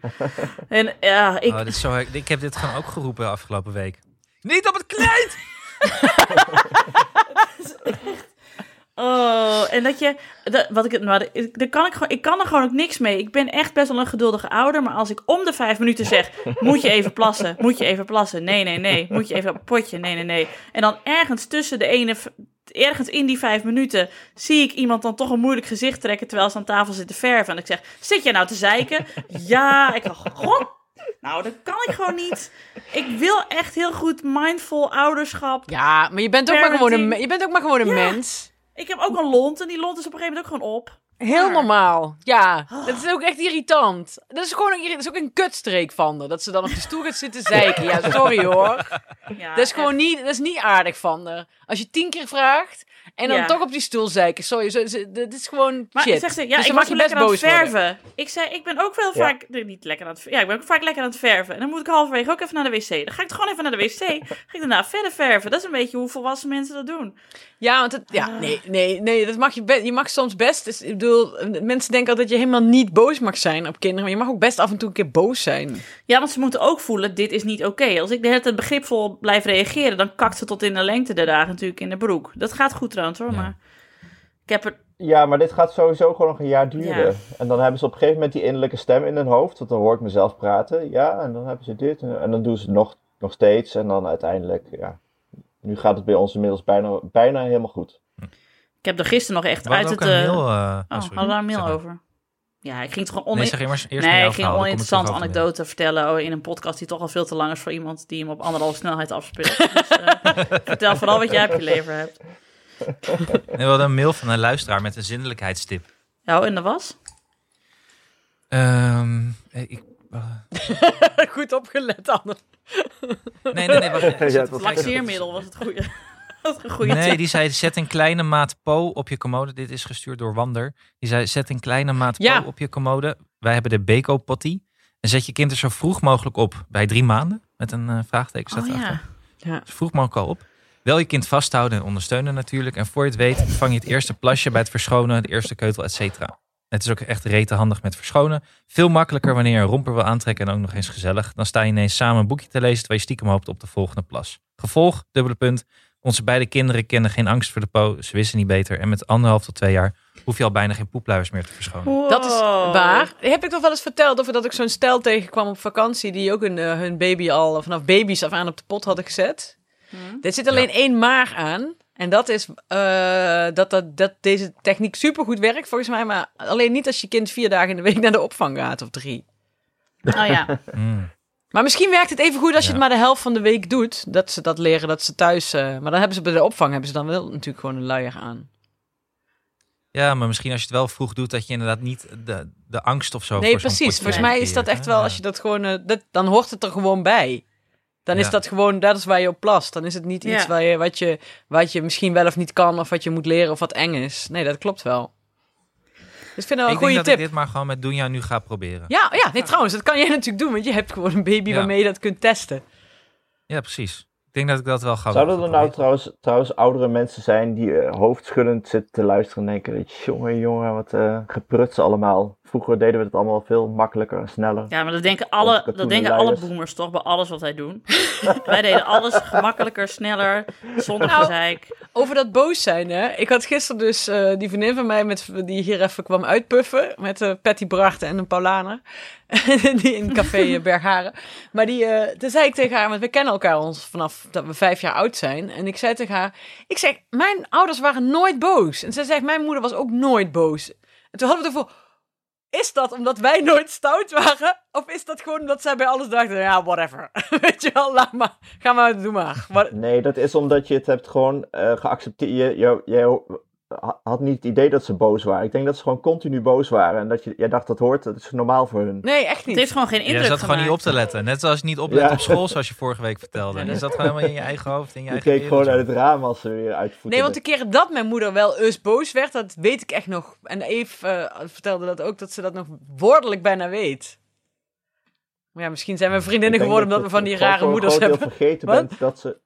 En ja, ik, Oh, dit is zo, ik heb dit gewoon ook geroepen afgelopen week. Niet op het kleed! Oh, en dat je, dat, wat ik, nou, ik- daar kan ik, gewoon, ik kan er gewoon ook niks mee. Ik ben echt best wel een geduldige ouder, maar als ik om de vijf minuten zeg, moet je even plassen, moet je even plassen, nee, nee, nee, moet je even op het potje, nee, nee, nee. En dan ergens tussen de ene, ergens in die vijf minuten, zie ik iemand dan toch een moeilijk gezicht trekken terwijl ze aan tafel zit te verven. En ik zeg, zit jij nou te zeiken? Ja, ik dacht, god, nou, dat kan ik gewoon niet. Ik wil echt heel goed mindful ouderschap. Ja, maar je bent ook maar gewoon een, je bent ook maar gewoon een Ja. mens. Ik heb ook een lont en die lont is op een gegeven moment ook gewoon op. Heel normaal. Ja, dat is ook echt irritant. Dat is gewoon een, dat is ook een kutstreek van haar. Dat ze dan op de stoel gaat zitten zeiken. Ja, sorry hoor. Ja, Dat is gewoon echt. niet, dat is niet aardig van haar. Als je tien keer vraagt en dan Ja. toch op die stoel zeiken. Sorry, zo, zo- dit is gewoon Maar shit. zegt ze, ja, Dus ik dan was mag je best lekker aan boos het worden. verven. Ik zei, ik ben ook wel Ja. vaak, nee, niet lekker aan het Ja, ik ben ook vaak lekker aan het verven. En dan moet ik halverwege ook even naar de wc. Dan ga ik toch gewoon even naar de wc. Ga ik daarna verder verven. Dat is een beetje hoe volwassen mensen dat doen. Ja, want het, ja, Ah. nee, nee, nee, dat mag je best. Je mag soms best. Dus, ik bedoel, mensen denken altijd dat je helemaal niet boos mag zijn op kinderen, maar je mag ook best af en toe een keer boos zijn. Ja, want ze moeten ook voelen, dit is niet oké. Als ik de hele tijd begripvol blijf reageren, dan kakt ze tot in de lengte der dagen natuurlijk in de broek. Dat gaat goed trouwens hoor, Ja. maar ik heb er... Ja, maar dit gaat sowieso gewoon nog een jaar duren. Ja. En dan hebben ze op een gegeven moment die innerlijke stem in hun hoofd. Want dan hoor ik mezelf praten. Ja, en dan hebben ze dit. En, en dan doen ze het nog, nog steeds. En dan uiteindelijk, ja. Nu gaat het bij ons inmiddels bijna, bijna helemaal goed. Ik heb er gisteren nog echt uit het... een eh, mail... eh, oh, oh, hadden we daar een mail over? Ja, ik ging het gewoon on... Nee, zeg je maar eerst ik ging oninteressante anekdote vertellen oh, in een podcast die toch al veel te lang is voor iemand die hem op anderhalve snelheid afspeelt. Dus, eh, vertel vooral wat jij op je lever hebt. Nee, we hadden een mail van een luisteraar met een zindelijkheidstip. Ja, en dat was? Ehm, eh, ik, eh, Goed opgelet, Anne. nee, nee, nee. Wacht, Ja, het was- Laxeermiddel was het goede. Was een goede Nee, tip. die zei zet een kleine maat po op je commode. Dit is gestuurd door Wander. Die zei zet een kleine maat Ja. po op je commode. Wij hebben de Beko potty. En zet je kind er zo vroeg mogelijk op. Bij drie maanden. Met een eh, vraagteken Oh ja. Ja. Zo vroeg mogelijk al op. Wel je kind vasthouden en ondersteunen natuurlijk. En voor je het weet vang je het eerste plasje bij het verschonen. De eerste keutel, et cetera. Het is ook echt rete handig met verschonen. Veel makkelijker wanneer je een romper wil aantrekken en ook nog eens gezellig. Dan sta je ineens samen een boekje te lezen terwijl je stiekem hoopt op de volgende plas. Gevolg, dubbele punt. Onze beide kinderen kennen geen angst voor de po. Ze wisten niet beter. En met anderhalf tot twee jaar hoef je al bijna geen poepluiers meer te verschonen. Dat is waar. Heb ik toch wel eens verteld over dat ik zo'n stel tegenkwam op vakantie die ook een, eh, hun baby al vanaf baby's af aan op de pot hadden gezet. Hm. Er zit alleen één maar aan. En dat is eh, dat, dat, dat deze techniek supergoed werkt volgens mij. Maar alleen niet als je kind vier dagen in de week naar de opvang gaat of drie. Oh ja. Mm. Maar misschien werkt het even goed als je het maar de helft van de week doet. Dat ze dat leren, dat ze thuis... eh, maar dan hebben ze bij de opvang hebben ze dan wel natuurlijk gewoon een luier aan. Ja, maar misschien als je het wel vroeg doet, dat je inderdaad niet de, de angst of zo. Nee, voor precies. Volgens mij is dat echt wel, als je dat gewoon... eh, dat, dan hoort het er gewoon bij. Dan is dat gewoon, dat is waar je op plast. Dan is het niet iets Ja. waar je, wat, je, wat je misschien wel of niet kan, of wat je moet leren, of wat eng is. Nee, dat klopt wel. Dus ik vind dat wel Ik een denk goede dat tip. ik dit maar gewoon met Doenja nu ga proberen. Ja, ja, nee, trouwens, dat kan jij natuurlijk doen, want je hebt gewoon een baby Ja. waarmee je dat kunt testen. Ja, precies. Ik denk dat ik dat wel ga Zouden er nou trouwens, trouwens oudere mensen zijn die eh, hoofdschuddend zitten te luisteren en denken, jongen, jongen, wat eh gepruts allemaal. Vroeger deden we het allemaal veel makkelijker en sneller. Ja, maar dat denken alle, dat denken alle boomers toch bij alles wat wij doen. wij deden alles gemakkelijker, sneller, zonder Nou, gezeik. Over dat boos zijn, hè. Ik had gisteren dus eh, die vriendin van mij met, die hier even kwam uitpuffen. Met eh Patty Bracht en een Paulaner. die in café eh, Bergharen. Maar die, eh toen zei ik tegen haar, want we kennen elkaar ons vanaf dat we vijf jaar oud zijn. En ik zei tegen haar, ik zeg, mijn ouders waren nooit boos. En ze zegt, mijn moeder was ook nooit boos. En toen hadden we het over, is dat omdat wij nooit stout waren? Of is dat gewoon omdat zij bij alles dachten, ja, whatever. Weet je wel, laat maar. Ga maar, doe maar. Wat- Nee, dat is omdat je het hebt gewoon eh, geaccepteerd. Je, je had niet het idee dat ze boos waren. Ik denk dat ze gewoon continu boos waren. En dat je, jij dacht dat hoort, dat is normaal voor hun. Nee, echt Het niet. heeft gewoon geen Je indruk zat gewoon niet op te letten. Net zoals je niet oplet Ja. op school, zoals je vorige week vertelde. Je zat gewoon helemaal in je eigen hoofd, in je Je eigen keek gewoon uit het raam als ze weer uitvoeren. Nee, want de keren dat mijn moeder wel eens boos werd, dat weet ik echt nog. En Eve eh, vertelde dat ook, dat ze dat nog woordelijk bijna weet. Maar ja, misschien zijn we vriendinnen geworden omdat we van die rare moeders hebben. dat je voor een groot deel vergeten bent dat ze...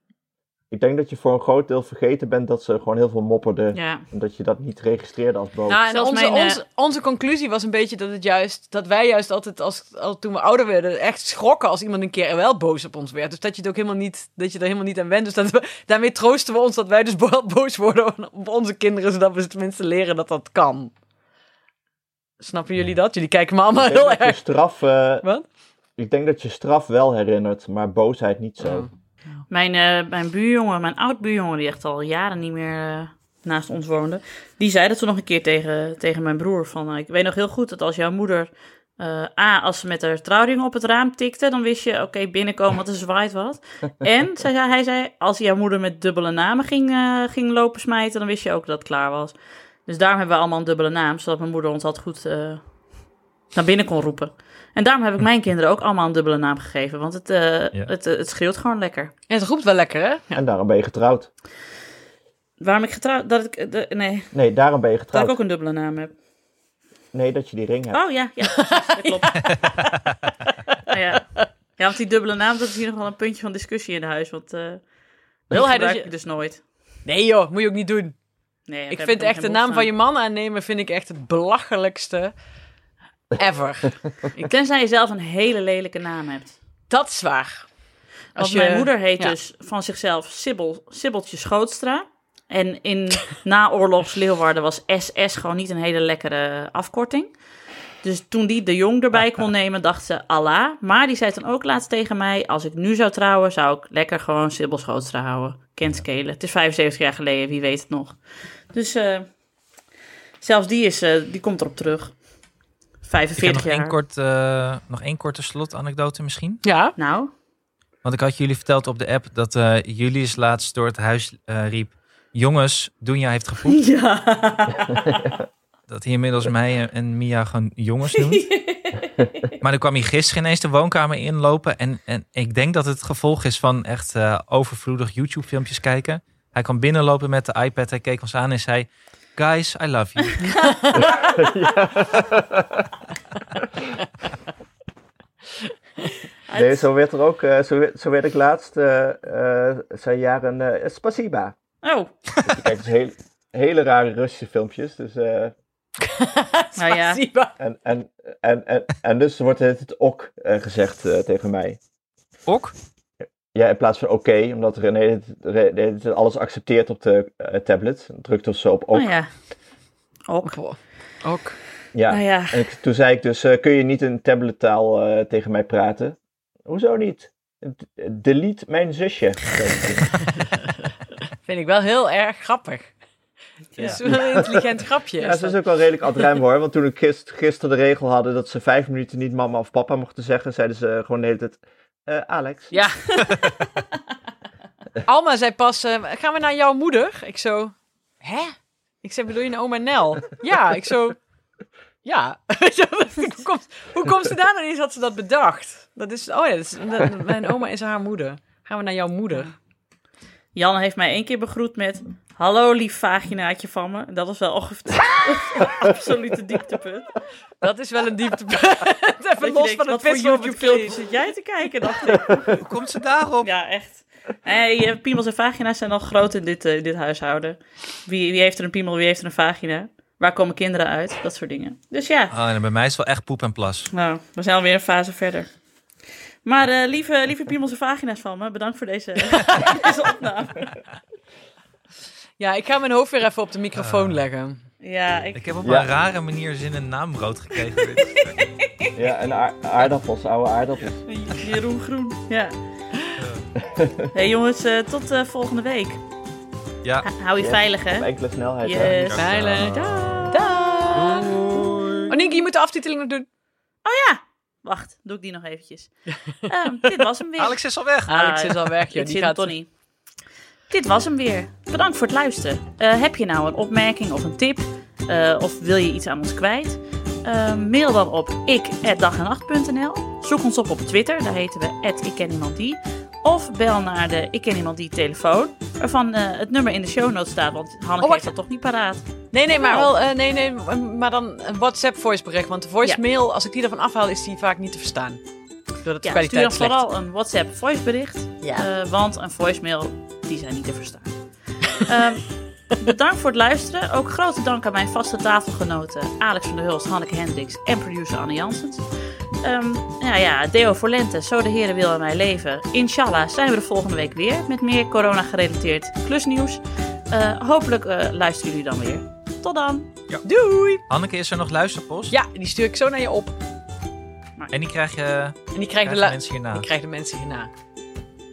Ik denk dat je voor een groot deel vergeten bent dat ze gewoon heel veel mopperden. Ja. En dat je dat niet registreerde als boos. Nou, en Zelfs onze, mijn, eh, onze, onze conclusie was een beetje dat het juist, dat wij juist altijd, als, als toen we ouder werden, echt schrokken als iemand een keer wel boos op ons werd. Dus dat je het ook helemaal niet, dat je er helemaal niet aan went. Dus dat we, daarmee troosten we ons dat wij dus bo- boos worden op onze kinderen, zodat we ze tenminste leren dat dat kan. Snappen jullie dat? Jullie kijken me allemaal heel je erg. straf, eh, Wat? ik denk dat je straf wel herinnert, maar boosheid niet zo. Mijn, eh, mijn buurjongen, mijn oud buurjongen, die echt al jaren niet meer eh, naast ons woonde, die zei dat toen nog een keer tegen, tegen mijn broer. Van, eh, ik weet nog heel goed dat als jouw moeder, A, als ze met haar trouwring op het raam tikte, dan wist je, oké, binnenkomen, want er zwaait wat. En zei, hij zei, als jouw moeder met dubbele namen ging, ging lopen smijten, dan wist je ook dat het klaar was. Dus daarom hebben we allemaal een dubbele naam, zodat mijn moeder ons altijd goed naar binnen kon roepen. En daarom heb ik mijn kinderen ook allemaal een dubbele naam gegeven, want het, eh, Ja. het, eh, het scheelt gewoon lekker. Ja, het roept wel lekker, hè? Ja. En daarom ben je getrouwd. Waarom ik getrouwd... Dat ik, eh, de, nee, Nee, daarom ben je dat ik getrouwd. ook een dubbele naam heb. Nee, dat je die ring hebt. Oh ja, ja, dat klopt. Ja. ja, want die dubbele naam, dat is hier nog wel een puntje van discussie in huis. Want eh Wil hij dat je- ik dus nooit. Nee joh, moet je ook niet doen. Nee, Ik vind echt de naam van je man aannemen, vind ik echt het belachelijkste ever. Tenzij je zelf een hele lelijke naam hebt. Dat is waar. Als je- mijn moeder heet ja. dus van zichzelf Sibbel, Sibbeltje Schootstra. En in naoorlogs Leeuwarden was SS gewoon niet een hele lekkere afkorting. Dus toen die de jong erbij kon nemen, dacht ze Allah. Maar die zei dan ook laatst tegen mij: Als ik nu zou trouwen, zou ik lekker gewoon Sibbel Schootstra houden. Kent skelen. Het is 75 jaar geleden, wie weet het nog. Dus eh, zelfs die, is, eh, die komt erop terug. Ik heb 45 nog jaar. één, kort, eh, nog één korte slotanekdote misschien. Ja. Nou, Want ik had jullie verteld op de app dat eh Julius laatst door het huis eh, riep... Jongens, Doenja heeft gepoept. ja. Dat hij inmiddels mij en- en Mia gewoon jongens noemt. maar dan kwam hij gisteren ineens de woonkamer inlopen. En, en ik denk dat het gevolg is van echt eh, overvloedig YouTube filmpjes kijken. Hij kwam binnenlopen met de iPad. Hij keek ons aan en zei... Guys, I love you. Nee, zo werd er ook, eh, zo, werd- zo werd ik laatst, eh eh zei jaren, eh spasiba. Oh, Ik kijk dus heel, hele rare Russische filmpjes. Dus, eh, nou ja. Spasiba. en, en, en, en, en dus wordt het, het ok eh, gezegd tegen mij. Ok? Ja, in plaats van oké, omdat René alles accepteert op de eh, tablet. Drukt dus zo op ok. Oh ja. Ook. Ook. Ja. Nou ja. En ik, toen zei ik dus, eh, kun je niet in tabletaal eh, tegen mij praten? Hoezo niet? D- delete mijn zusje. Vind ik wel heel erg grappig. Het is wel een intelligent grapje. Ja, ze is dat. ook wel redelijk ad rem hoor. Want toen ik gist, gisteren de regel hadden dat ze vijf minuten niet mama of papa mochten zeggen, zeiden ze gewoon de hele tijd, eh, Alex. Ja. Alma zei pas, eh, gaan we naar jouw moeder? Ik zo, hè? Ik zei, bedoel je naar oma Nel? Ja, ik zo, ja. Weet je wel, hoe, komt, hoe komt ze daar nou eens had ze dat bedacht? Dat is, oh ja, dat is, dat- mijn oma is haar moeder. Gaan we naar jouw moeder? Jan heeft mij één keer begroet met... Hallo, lief vaginaatje van me. Dat was wel ongeveer een absolute dieptepunt. Dat is wel een dieptepunt. Even los denkt, van het het YouTube-filmpjes vlees. zit jij te kijken? Dacht ik. Hoe komt ze daarop? Ja, echt. Hey, eh, piemels en vagina's zijn al groot in dit, eh, dit huishouden. Wie, wie heeft er een piemel, wie heeft er een vagina? Waar komen kinderen uit? Dat soort dingen. Dus ja, Oh, en bij mij is het wel echt poep en plas. nou, we zijn alweer een fase verder. Maar eh, lieve, lieve piemels en vagina's van me, bedankt voor deze, deze opname. Ja, ik ga mijn hoofd weer even op de microfoon leggen. Ja, ik, Ik heb op Ja. een rare manier zin in naambrood gekregen. Ja, en aar- aardappels, oude aardappels. Jeroen Groen, ja. hey jongens, eh, tot eh, volgende week. ja. Hou je Yes. veilig, Op hè? enkele snelheid. Yes. hè. Veilig. Dag. Dag. Doei. Oh Nienke, je moet de aftiteling nog doen. Oh ja, wacht, doe ik die nog eventjes. Ehm, dit was hem weer. Alex is al weg. Alex is al weg, joh. Ik Die zit gaat... Tony. Dit was hem weer. Bedankt voor het luisteren. Eh, heb je nou een opmerking of een tip? Eh, of wil je iets aan ons kwijt? Eh, mail dan op ik@dagenacht.nl. Zoek ons op op Twitter, daar heten we @ikkenniemandie. Of bel naar de Ik Ken Iemand Die telefoon, waarvan het nummer in de show notes staat, want Hanneke Oh, heeft dat toch niet paraat. Nee, nee, maar Oh. wel, nee, nee, maar dan een WhatsApp voicebericht. Want de voicemail, als ik die ervan afhaal, is die vaak niet te verstaan. Doordat de Ja, stuur dan vooral een WhatsApp voicebericht, Ja. want een voicemail, die zijn niet te verstaan. Ehm, bedankt voor het luisteren. Ook grote dank aan mijn vaste tafelgenoten Alex van der Hulst, Hanneke Hendricks en producer Anne Janssens. Ehm, ja, ja, Deo voor Lente, zo de heren wil in mijn leven. Inshallah zijn we de volgende week weer met meer corona-gerelateerd klusnieuws. Eh, hopelijk eh, luisteren jullie dan weer. Tot dan! Doei! Hanneke, is er nog luisterpost? Ja, die stuur ik zo naar je op. En die krijg je, En die krijgen krijgen de, mensen hierna. die krijgen de mensen hierna.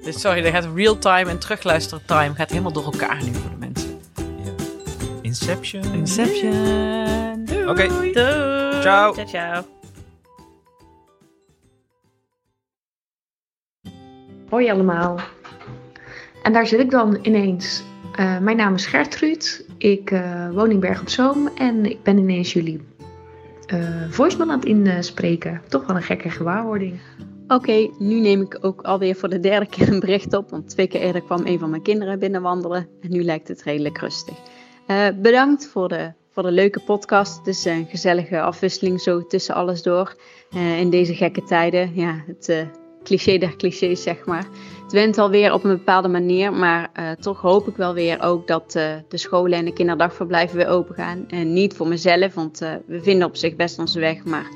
Dus sorry, er gaat real-time en terugluistertime gaat helemaal door elkaar nu voor de mensen. Ja. Inception. Inception. Doei. Oké. Doei! Ciao. Ciao, ciao! Hoi allemaal. En daar zit ik dan ineens. Eh, mijn naam is Gertruud. Ik eh, woon in Berg op Zoom en ik ben ineens jullie eh voicemail aan het inspreken. Toch wel een gekke gewaarwording. Oké, nu neem ik ook alweer voor de derde keer een bericht op. Want twee keer eerder kwam een van mijn kinderen binnenwandelen. En nu lijkt het redelijk rustig. Eh, bedankt voor de, voor de leuke podcast. Het is een gezellige afwisseling zo tussen alles door. Eh, in deze gekke tijden. Ja, het eh, cliché der clichés, zeg maar. Het went alweer op een bepaalde manier. Maar toch hoop ik wel weer ook dat de scholen en de kinderdagverblijven weer open gaan. En niet voor mezelf, want we vinden op zich best onze weg. Maar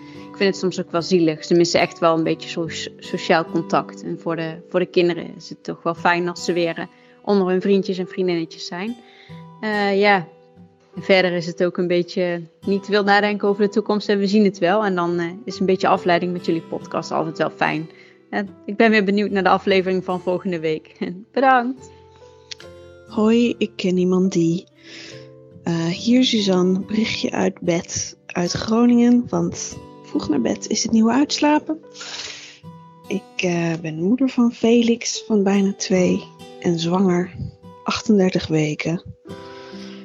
vind het soms ook wel zielig. Ze missen echt wel een beetje so- sociaal contact. En voor de, voor de kinderen is het toch wel fijn als ze weer eh, onder hun vriendjes en vriendinnetjes zijn. Eh, ja, verder is het ook een beetje niet veel nadenken over de toekomst en we zien het wel. En dan eh, is een beetje afleiding met jullie podcast altijd wel fijn. Ik ben weer benieuwd naar de aflevering van volgende week. Bedankt! Hoi, ik ken iemand die. Hier Suzanne, berichtje uit bed uit Groningen, want vroeg naar bed is het nieuwe uitslapen. Ik eh, ben moeder van Felix van bijna twee en zwanger 38 weken.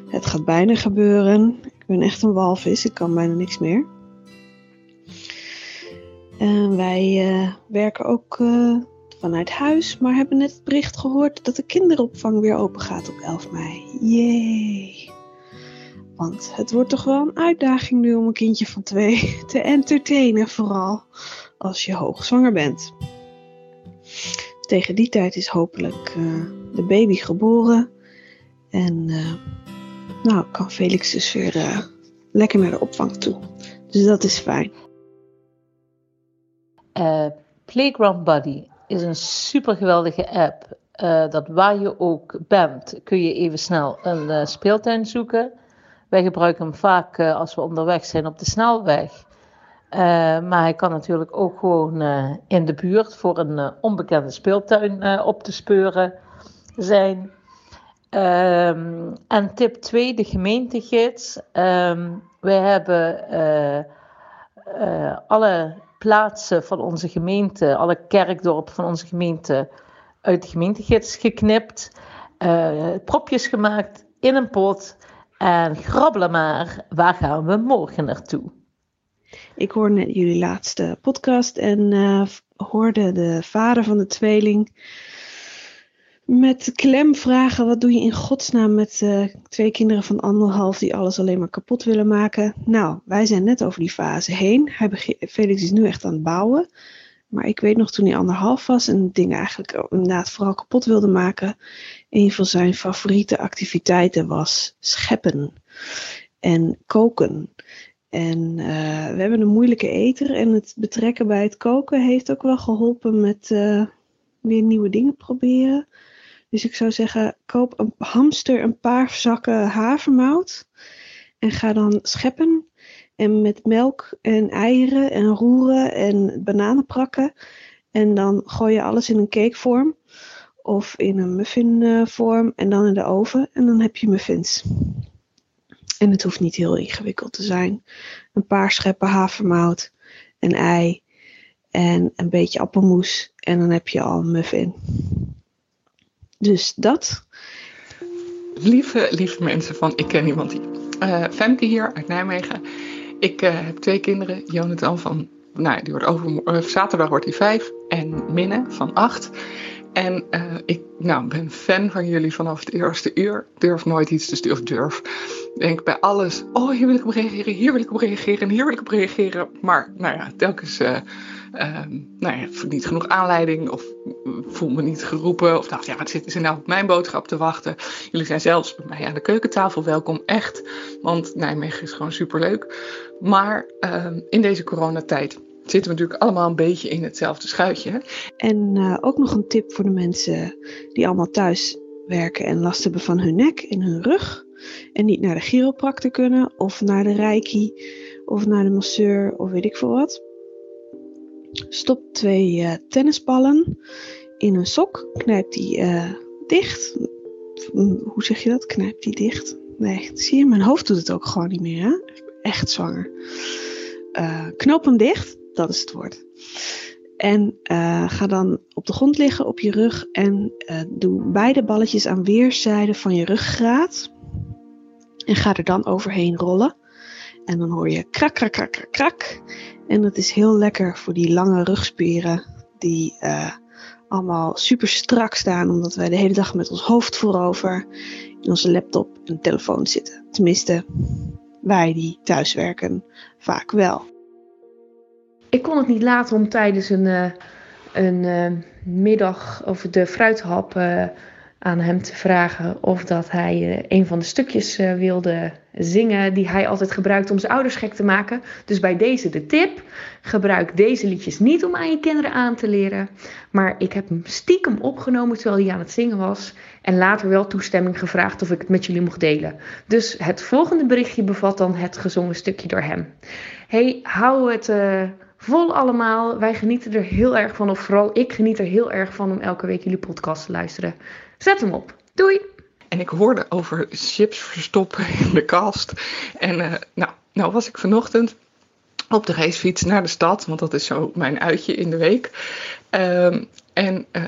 Het gaat bijna gebeuren. Ik ben echt een walvis, ik kan bijna niks meer. Wij eh, werken ook eh, vanuit huis, maar hebben net het bericht gehoord dat de kinderopvang weer open gaat op 11 mei. Jee. Want het wordt toch wel een uitdaging nu om een kindje van twee te entertainen, vooral als je hoogzwanger bent. Tegen die tijd is hopelijk eh, de baby geboren. En eh, nou kan Felix dus weer eh, lekker naar de opvang toe. Dus dat is fijn. Playground Buddy is een super geweldige app. dat waar je ook bent, kun je even snel een speeltuin zoeken. Wij gebruiken hem vaak eh, als we onderweg zijn op de snelweg. Eh, maar hij kan natuurlijk ook gewoon eh, in de buurt voor een onbekende speeltuin op te speuren zijn. Ehm, en tip 2, de gemeentegids. Ehm wij hebben alle plaatsen van onze gemeente, alle kerkdorpen van onze gemeente uit de gemeentegids geknipt, propjes gemaakt in een pot en grabbelen maar, waar gaan we morgen naartoe? Ik hoorde net jullie laatste podcast en eh, hoorde de vader van de tweeling met klem vragen: wat doe je in godsnaam met eh, twee kinderen van anderhalf die alles alleen maar kapot willen maken? Nou, wij zijn net over die fase heen. Felix is nu echt aan het bouwen. Maar ik weet nog toen hij anderhalf was en dingen eigenlijk inderdaad vooral kapot wilde maken. Een van zijn favoriete activiteiten was scheppen en koken. En eh, we hebben een moeilijke eter en het betrekken bij het koken heeft ook wel geholpen met eh, weer nieuwe dingen proberen. Dus ik zou zeggen, koop een hamster een paar zakken havermout en ga dan scheppen. En met melk en eieren en roeren en bananen prakken. En dan gooi je alles in een cakevorm of in een muffinvorm en dan in de oven. En dan heb je muffins. En het hoeft niet heel ingewikkeld te zijn. Een paar scheppen havermout, een ei en een beetje appelmoes. En dan heb je al een muffin. Dus dat. Lieve, lieve mensen van Ik Ken Iemand Die. Uh, Femke hier uit Nijmegen. Ik uh, heb twee kinderen. Jonathan van, nou die wordt over, zaterdag wordt hij vijf. En Minne van acht. En uh, ik nou, ben fan van jullie vanaf het eerste uur. Durf nooit iets te sturen. Of durf. Denk bij alles. Oh, hier wil ik op reageren. Hier wil ik op reageren. En hier wil ik op reageren. Maar nou ja, telkens uh, uh, nou ja, niet genoeg aanleiding. Of voel me niet geroepen. Of dacht, ja, wat zitten ze nou op mijn boodschap te wachten? Jullie zijn zelfs bij mij aan de keukentafel welkom. Echt. Want Nijmegen is gewoon superleuk. Maar ehm, in deze coronatijd zitten we natuurlijk allemaal een beetje in hetzelfde schuitje. En uh, ook nog een tip voor de mensen die allemaal thuis werken en last hebben van hun nek en hun rug. En niet naar de chiropractor kunnen, of naar de reiki, of naar de masseur, of weet ik veel wat. Stop twee uh, tennisballen in een sok, knijp die uh, dicht. Hoe zeg je dat? Knijp die dicht? Nee, zie je, mijn hoofd doet het ook gewoon niet meer. Hè? Echt zwanger. Uh, knoop hem dicht, dat is het woord. En uh, ga dan op de grond liggen op je rug en uh, doe beide balletjes aan weerszijden van je ruggraat. En ga er dan overheen rollen. En dan hoor je krak, krak, krak, krak, krak. En dat is heel lekker voor die lange rugspieren die uh, allemaal super strak staan. Omdat wij de hele dag met ons hoofd voorover in onze laptop en telefoon zitten. Tenminste, wij die thuiswerken vaak wel. Ik kon het niet laten om tijdens een, uh, een uh, middag over de fruithap uh, aan hem te vragen of dat hij een van de stukjes wilde zingen die hij altijd gebruikt om zijn ouders gek te maken. Dus bij deze de tip: gebruik deze liedjes niet om aan je kinderen aan te leren. Maar ik heb hem stiekem opgenomen terwijl hij aan het zingen was. En later wel toestemming gevraagd of ik het met jullie mocht delen. Dus het volgende berichtje bevat dan het gezongen stukje door hem. Hey, hou het vol allemaal. Wij genieten er heel erg van, of vooral ik geniet er heel erg van om elke week jullie podcast te luisteren. Zet hem op. Doei! En ik hoorde over chips verstoppen in de kast. En uh, nou, nou was ik vanochtend op de racefiets naar de stad, want dat is zo mijn uitje in de week. Um, en uh,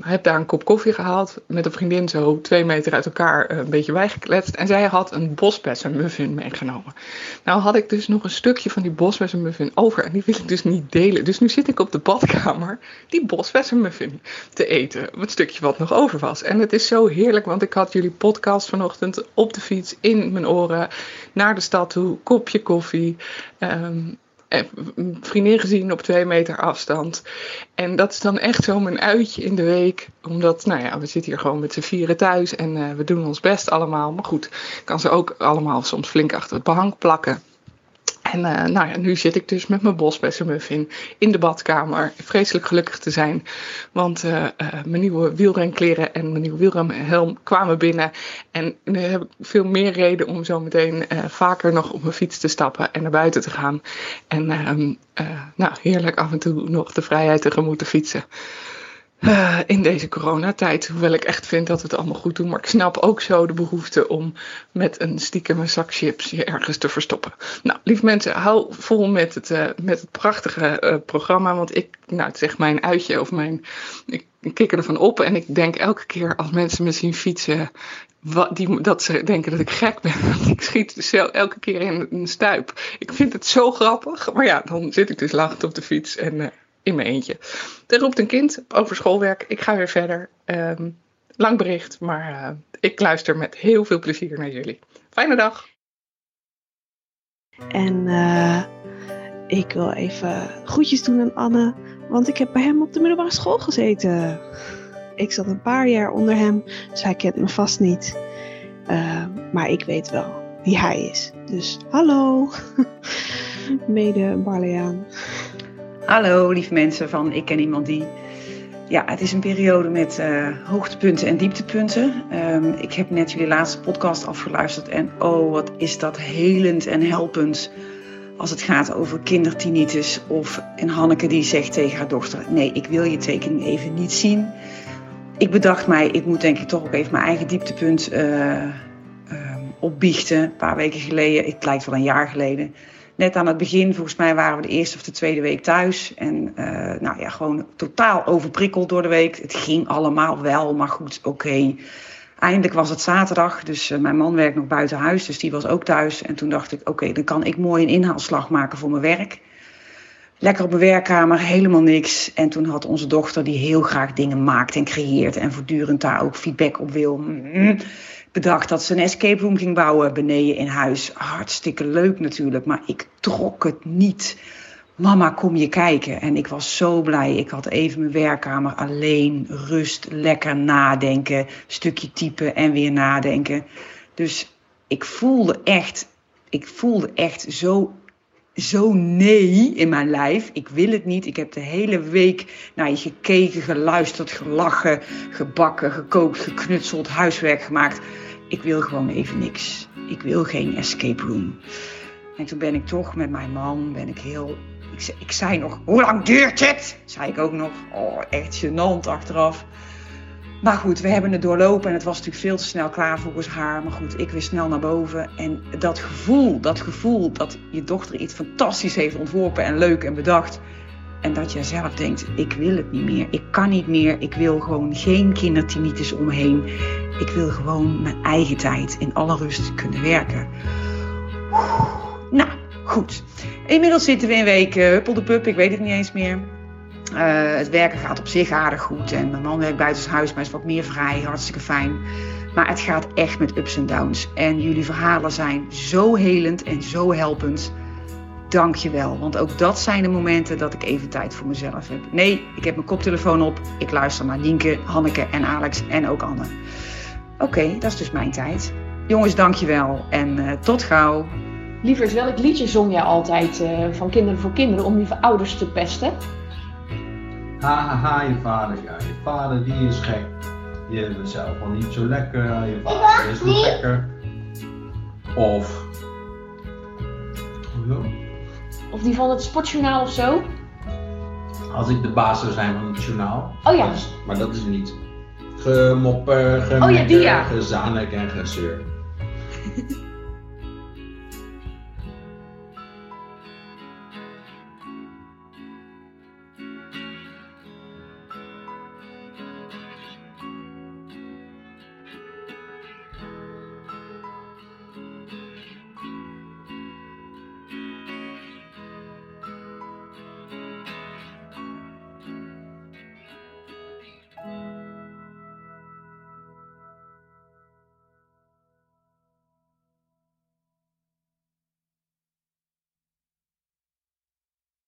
heb daar een kop koffie gehaald met een vriendin zo twee meter uit elkaar uh, een beetje bijgekletst. En zij had een bosbessenmuffin meegenomen. Nou had ik dus nog een stukje van die bosbessenmuffin over en die wil ik dus niet delen. Dus nu zit ik op de badkamer die bosbessenmuffin te eten. Het stukje wat nog over was. En het is zo heerlijk, want ik had jullie podcast vanochtend op de fiets in mijn oren naar de stad toe. Kopje koffie. Um, vriendin gezien op twee meter afstand. En dat is dan echt zo mijn uitje in de week. Omdat, nou ja, we zitten hier gewoon met z'n vieren thuis en uh, we doen ons best allemaal. Maar goed, kan ze ook allemaal soms flink achter het behang plakken. En uh, nou nu zit ik dus met mijn bosbessenmuffin in de badkamer. Vreselijk gelukkig te zijn. Want uh, uh, mijn nieuwe wielrenkleren en mijn nieuwe wielrenhelm kwamen binnen. En nu heb ik veel meer reden om zo meteen vaker nog op mijn fiets te stappen en naar buiten te gaan. En nou, heerlijk af en toe nog de vrijheid tegemoet te fietsen. Uh, in deze coronatijd. Hoewel ik echt vind dat we het allemaal goed doen. Maar ik snap ook zo de behoefte om met een stiekem een zak chips je ergens te verstoppen. Nou, lief mensen, hou vol met het, uh, met het prachtige uh, programma. Want ik, nou, het zegt mijn uitje of mijn. Ik, ik kik ervan op en ik denk elke keer als mensen me zien fietsen. Wat, die, dat ze denken dat ik gek ben. Want ik schiet dus elke keer in een stuip. Ik vind het zo grappig. Maar ja, dan zit ik dus lachend op de fiets en in mijn eentje. Er roept een kind over schoolwerk. Ik ga weer verder. Um, lang bericht, maar uh, ik luister met heel veel plezier naar jullie. Fijne dag. En uh, ik wil even groetjes doen aan Anne, want ik heb bij hem op de middelbare school gezeten. Ik zat een paar jaar onder hem, dus hij kent me vast niet. Uh, maar ik weet wel wie hij is. Dus hallo, mede Barleaan. Hallo lieve mensen van Ik Ken Iemand Die. Ja, het is een periode met uh, hoogtepunten en dieptepunten. Um, ik heb net jullie laatste podcast afgeluisterd en oh wat is dat helend en helpend als het gaat over kindertinitis of een Hanneke die zegt tegen haar dochter, nee ik wil je tekening even niet zien. Ik bedacht mij, ik moet denk ik toch ook even mijn eigen dieptepunt uh, opbiechten. Een paar weken geleden, het lijkt wel een jaar geleden. Net aan het begin, volgens mij waren we de eerste of de tweede week thuis. En uh, nou ja, gewoon totaal overprikkeld door de week. Het ging allemaal wel, maar goed, oké. Eindelijk was het zaterdag, dus uh, mijn man werkt nog buiten huis, dus die was ook thuis. En toen dacht ik, oké, dan kan ik mooi een inhaalslag maken voor mijn werk. Lekker op mijn werkkamer, helemaal niks. En toen had onze dochter, die heel graag dingen maakt en creëert en voortdurend daar ook feedback op wil, mm, bedacht dat ze een escape room ging bouwen beneden in huis. Hartstikke leuk natuurlijk, maar ik trok het niet. Mama, kom je kijken. En ik was zo blij. Ik had even mijn werkkamer alleen, rust, lekker nadenken, stukje typen en weer nadenken. Dus ik voelde echt, ik voelde echt zo zo nee in mijn lijf. Ik wil het niet. Ik heb de hele week naar je gekeken, geluisterd, gelachen, gebakken, gekookt, geknutseld, huiswerk gemaakt. Ik wil gewoon even niks. Ik wil geen escape room. En toen ben ik toch met mijn man, ben ik heel... Ik, ik zei nog, hoe lang duurt het? Zei ik ook nog. Oh, echt gênant achteraf. Maar goed, we hebben het doorlopen en het was natuurlijk veel te snel klaar volgens haar. Maar goed, ik weer snel naar boven. En dat gevoel, dat gevoel dat je dochter iets fantastisch heeft ontworpen en leuk en bedacht. En dat je zelf denkt, ik wil het niet meer. Ik kan niet meer. Ik wil gewoon geen kindertinitis omheen. Ik wil gewoon mijn eigen tijd in alle rust kunnen werken. Nou, goed. Inmiddels zitten we in week uh, huppel de pup. Ik weet het niet eens meer. Uh, het werken gaat op zich aardig goed. En mijn man werkt buiten huis, maar is wat meer vrij. Hartstikke fijn. Maar het gaat echt met ups en downs. En jullie verhalen zijn zo helend en zo helpend. Dank je wel. Want ook dat zijn de momenten dat ik even tijd voor mezelf heb. Nee, ik heb mijn koptelefoon op. Ik luister naar Nienke, Hanneke en Alex en ook Anne. Oké, dat is dus mijn tijd. Jongens, dank je wel. En uh, tot gauw. Lieverd, welk liedje zong jij altijd uh, van Kinderen voor Kinderen om lieve ouders te pesten? Ha, ha, ha, je vader, ja, je vader die is gek. Je bent zelf wel niet zo lekker, je vader is niet lekker. Of... Hoezo? Of die van het sportjournaal of zo? Als ik de baas zou zijn van het journaal. Oh ja. Dat is, maar dat is niet. Gemopper, gemekker, oh, ja, die, ja. gezanik en gezeur.